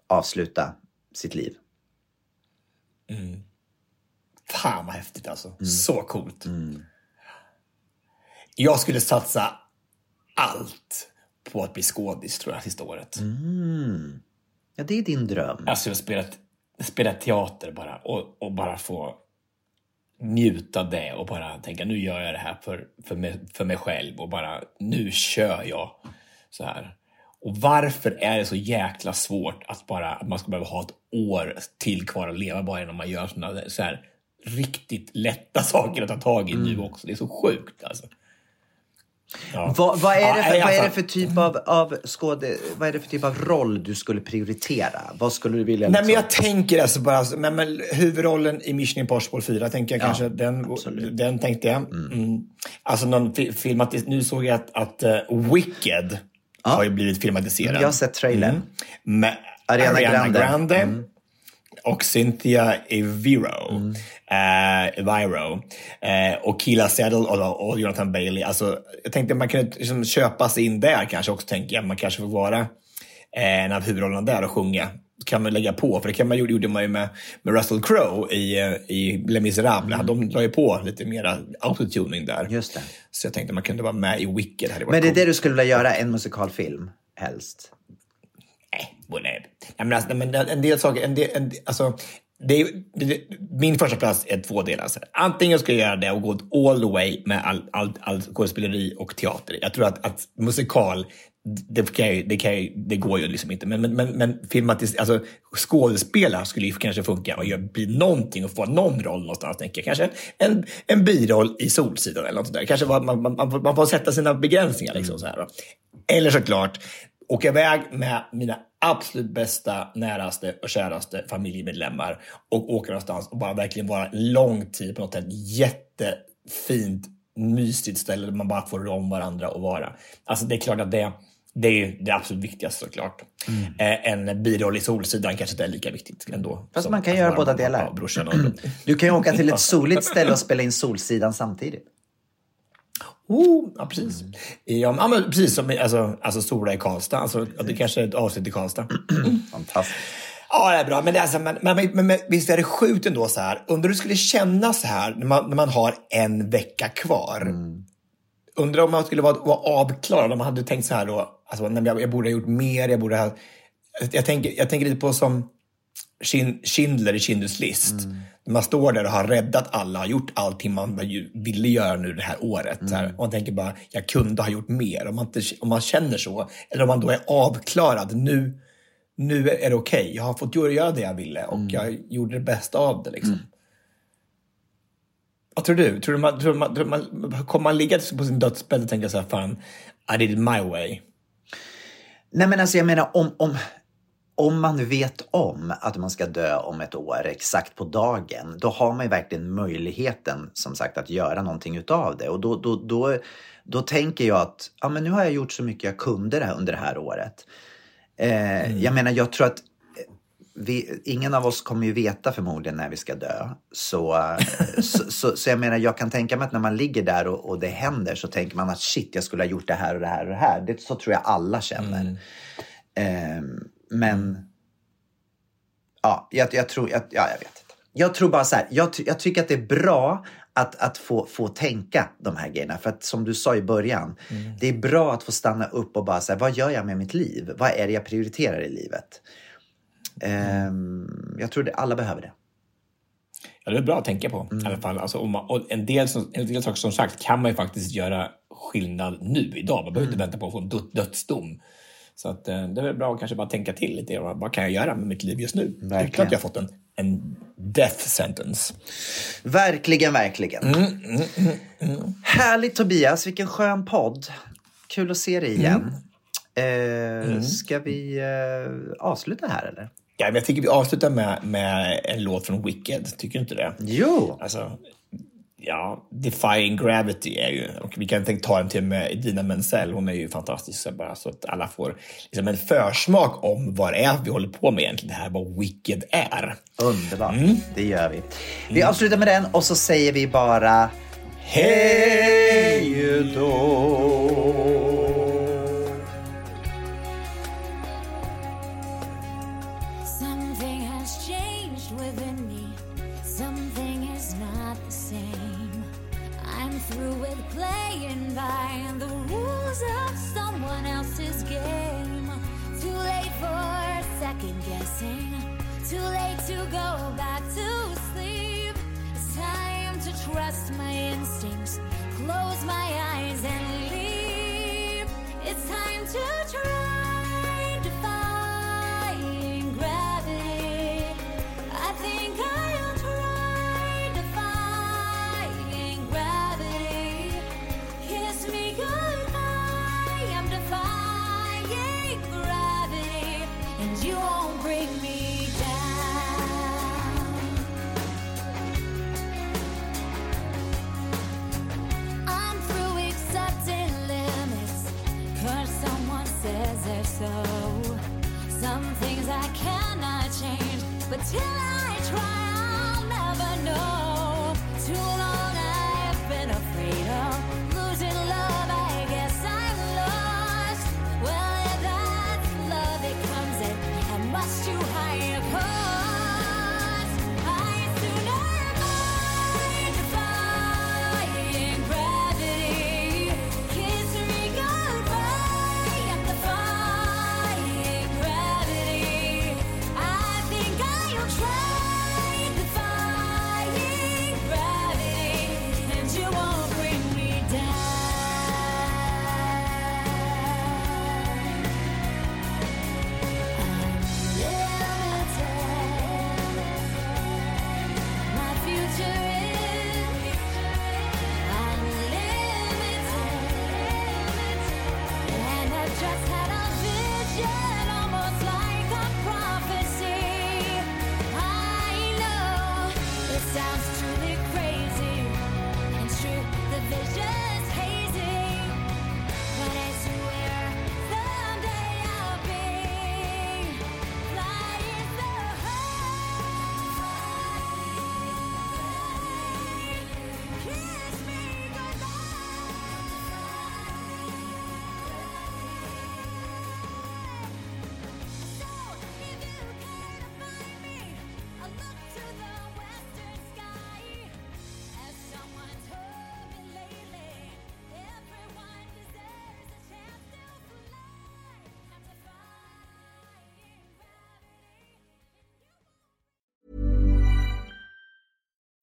avsluta sitt liv. Fan vad häftigt alltså. Mm. Så coolt. Jag skulle satsa allt på att bli skådis tror jag sista året. Mm. Ja, det är din dröm. Alltså jag spelat, spelat teater bara och, och bara få njuta det och bara tänka nu gör jag det här för, för, mig, för mig själv och bara nu kör jag så här. Och varför är det så jäkla svårt att bara att man ska behöva ha ett år till kvar att leva bara innan man gör såna så här riktigt lätta saker att ta tag i nu också. Det är så sjukt alltså. Ja. Vad, vad, är Ja, det för, nej, vad är det för typ av, av skåde, vad är det för typ av roll du skulle prioritera? Vad skulle du vilja Nej, men liksom- jag tänker alltså bara, alltså, men, men, huvudrollen i Mission Impossible 4, tänker jag Ja, kanske. Den, absolut. den tänkte jag. Mm. Alltså någon fi- filmatis- Nu såg jag att, att uh, Wicked har ju blivit filmatiserad. Jag har sett trailern. Med Ariana Grande. Grande och Cynthia Eviro. Mm. Eh, Eviro. Eh, och Keela Settle och, och Jonathan Bailey. Alltså, jag tänkte man kunde liksom köpa sig in där kanske också. Tänker jag. Man kanske får vara eh, en av huvudrollerna där och sjunga. kan man lägga på. För det kan man, gjorde man ju med, med Russell Crowe i, eh, i Les Misérables. De la ju på lite mera autotuning där. Mm. Just det. Så jag tänkte man kunde vara med i Wicked. Men det är coolt. det du skulle vilja göra, en musikalfilm helst? Eh, nej, nej. nej men alltså, nej, men en del saker, en del, en alltså, det, är- det, min första plats är två delar. Så. Antingen ska jag göra det och gå all the way med all, all, all skådespeleri och teater. Jag tror att, att musikal, det, kan jag, det, kan jag, det går ju liksom inte. Men, men, men, men filmatis, alltså, skådespelare skulle ju kanske funka och göra- bli någonting och få någon roll någonstans. Tänker jag. Kanske en, en biroll i Solsidan eller något sånt där. Kanske var, man, man, man, får- man får sätta sina begränsningar. Liksom, så här, då. Eller såklart åka iväg med mina absolut bästa, näraste och käraste familjemedlemmar och åka någonstans och bara verkligen vara lång tid på något sätt jättefint, mysigt ställe där man bara får rå om varandra och vara. Alltså det är klart att det, det är ju det absolut viktigaste såklart. Eh, en biroll i Solsidan kanske inte är lika viktigt ändå. Fast man kan göra båda delar. brorsan och Du kan ju åka till ett soligt ställe och spela in Solsidan samtidigt. Oh, ja, precis. Ja, men- ja, men precis som alltså, alltså Stora i Karlstad. Alltså, det kanske är ett avsnitt i Karlstad. Fantastiskt. Ja, det är bra. Men, det är alltså, men, men, men, men visst är det sjukt ändå så här. Undrar hur det skulle kännas så här när man, när man har en vecka kvar. Undrar om man skulle vara, vara avklarad, om man hade tänkt så här då. Alltså, nej, jag, jag borde ha gjort mer, jag borde ha... Jag tänker, jag tänker lite på som Schind- Schindler i Schindler's list. När man står där och har räddat alla, har gjort allting man ville göra nu det här året. Så här. Och man tänker bara, jag kunde ha gjort mer. Om man, inte, om man känner så, eller om man då är avklarad, nu, nu är det okej. Jag har fått göra det jag ville och jag gjorde det bästa av det. Liksom. Vad tror du? Tror du man, tror man, tror man, kommer man ligga på sin dödsbädd och tänka så här, fan, I did it my way? Nej men alltså jag menar om, om, om man vet om att man ska dö om ett år exakt på dagen, då har man ju verkligen möjligheten som sagt att göra någonting utav det. Och då, då, då, då tänker jag att ja, men nu har jag gjort så mycket jag kunde det här, under det här året. Eh, Jag menar jag tror att vi, ingen av oss kommer ju veta förmodligen när vi ska dö. Så, eh, så, så, så jag menar, jag kan tänka mig att när man ligger där och, och det händer så tänker man att shit, jag skulle ha gjort det här och det här och det här. Det, så tror jag alla känner. Ehm, men ja, jag, jag tror, jag, ja, jag vet inte. Jag tror bara så här, jag, jag tycker att det är bra att, att få, få tänka de här grejerna. För att som du sa i början, det är bra att få stanna upp och bara säga, vad gör jag med mitt liv? Vad är det jag prioriterar i livet? Ehm, jag tror det, alla behöver det. Ja, det är bra att tänka på i alla fall. Alltså, man, och en, del, som- en del saker som sagt kan man ju faktiskt göra skillnad nu, idag. Man behöver inte vänta på att få en död- dödsdom. Så att, eh, det är väl bra att kanske bara tänka till lite. Vad kan jag göra med mitt liv just nu? Utan att jag fått en, en death sentence. Verkligen, verkligen. Härligt Tobias, vilken skön podd. Kul att se dig igen. Eh, Ska vi eh, avsluta här eller? Ja, men jag tycker vi avslutar med, med en låt från Wicked. Tycker du inte det? Jo! Alltså, ja, Defying Gravity är ju... Och vi kan tänka ta en till med Dina Menzel. Hon är ju fantastisk. Så, bara, så att alla får liksom en försmak om vad det är vi håller på med egentligen. Det här vad Wicked är. Underbart, det gör vi. Vi avslutar med den och så säger vi bara hej då.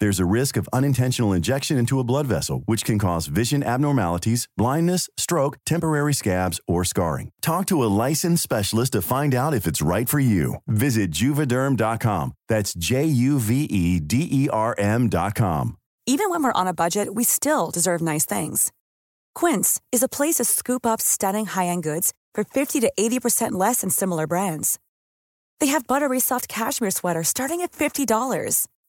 There's a risk of unintentional injection into a blood vessel, which can cause vision abnormalities, blindness, stroke, temporary scabs, or scarring. Talk to a licensed specialist to find out if it's right for you. Visit juvederm.com. That's J U V E D E R M.com. Even when we're on a budget, we still deserve nice things. Quince is a place to scoop up stunning high end goods for 50 to 80% less than similar brands. They have buttery soft cashmere sweaters starting at $50,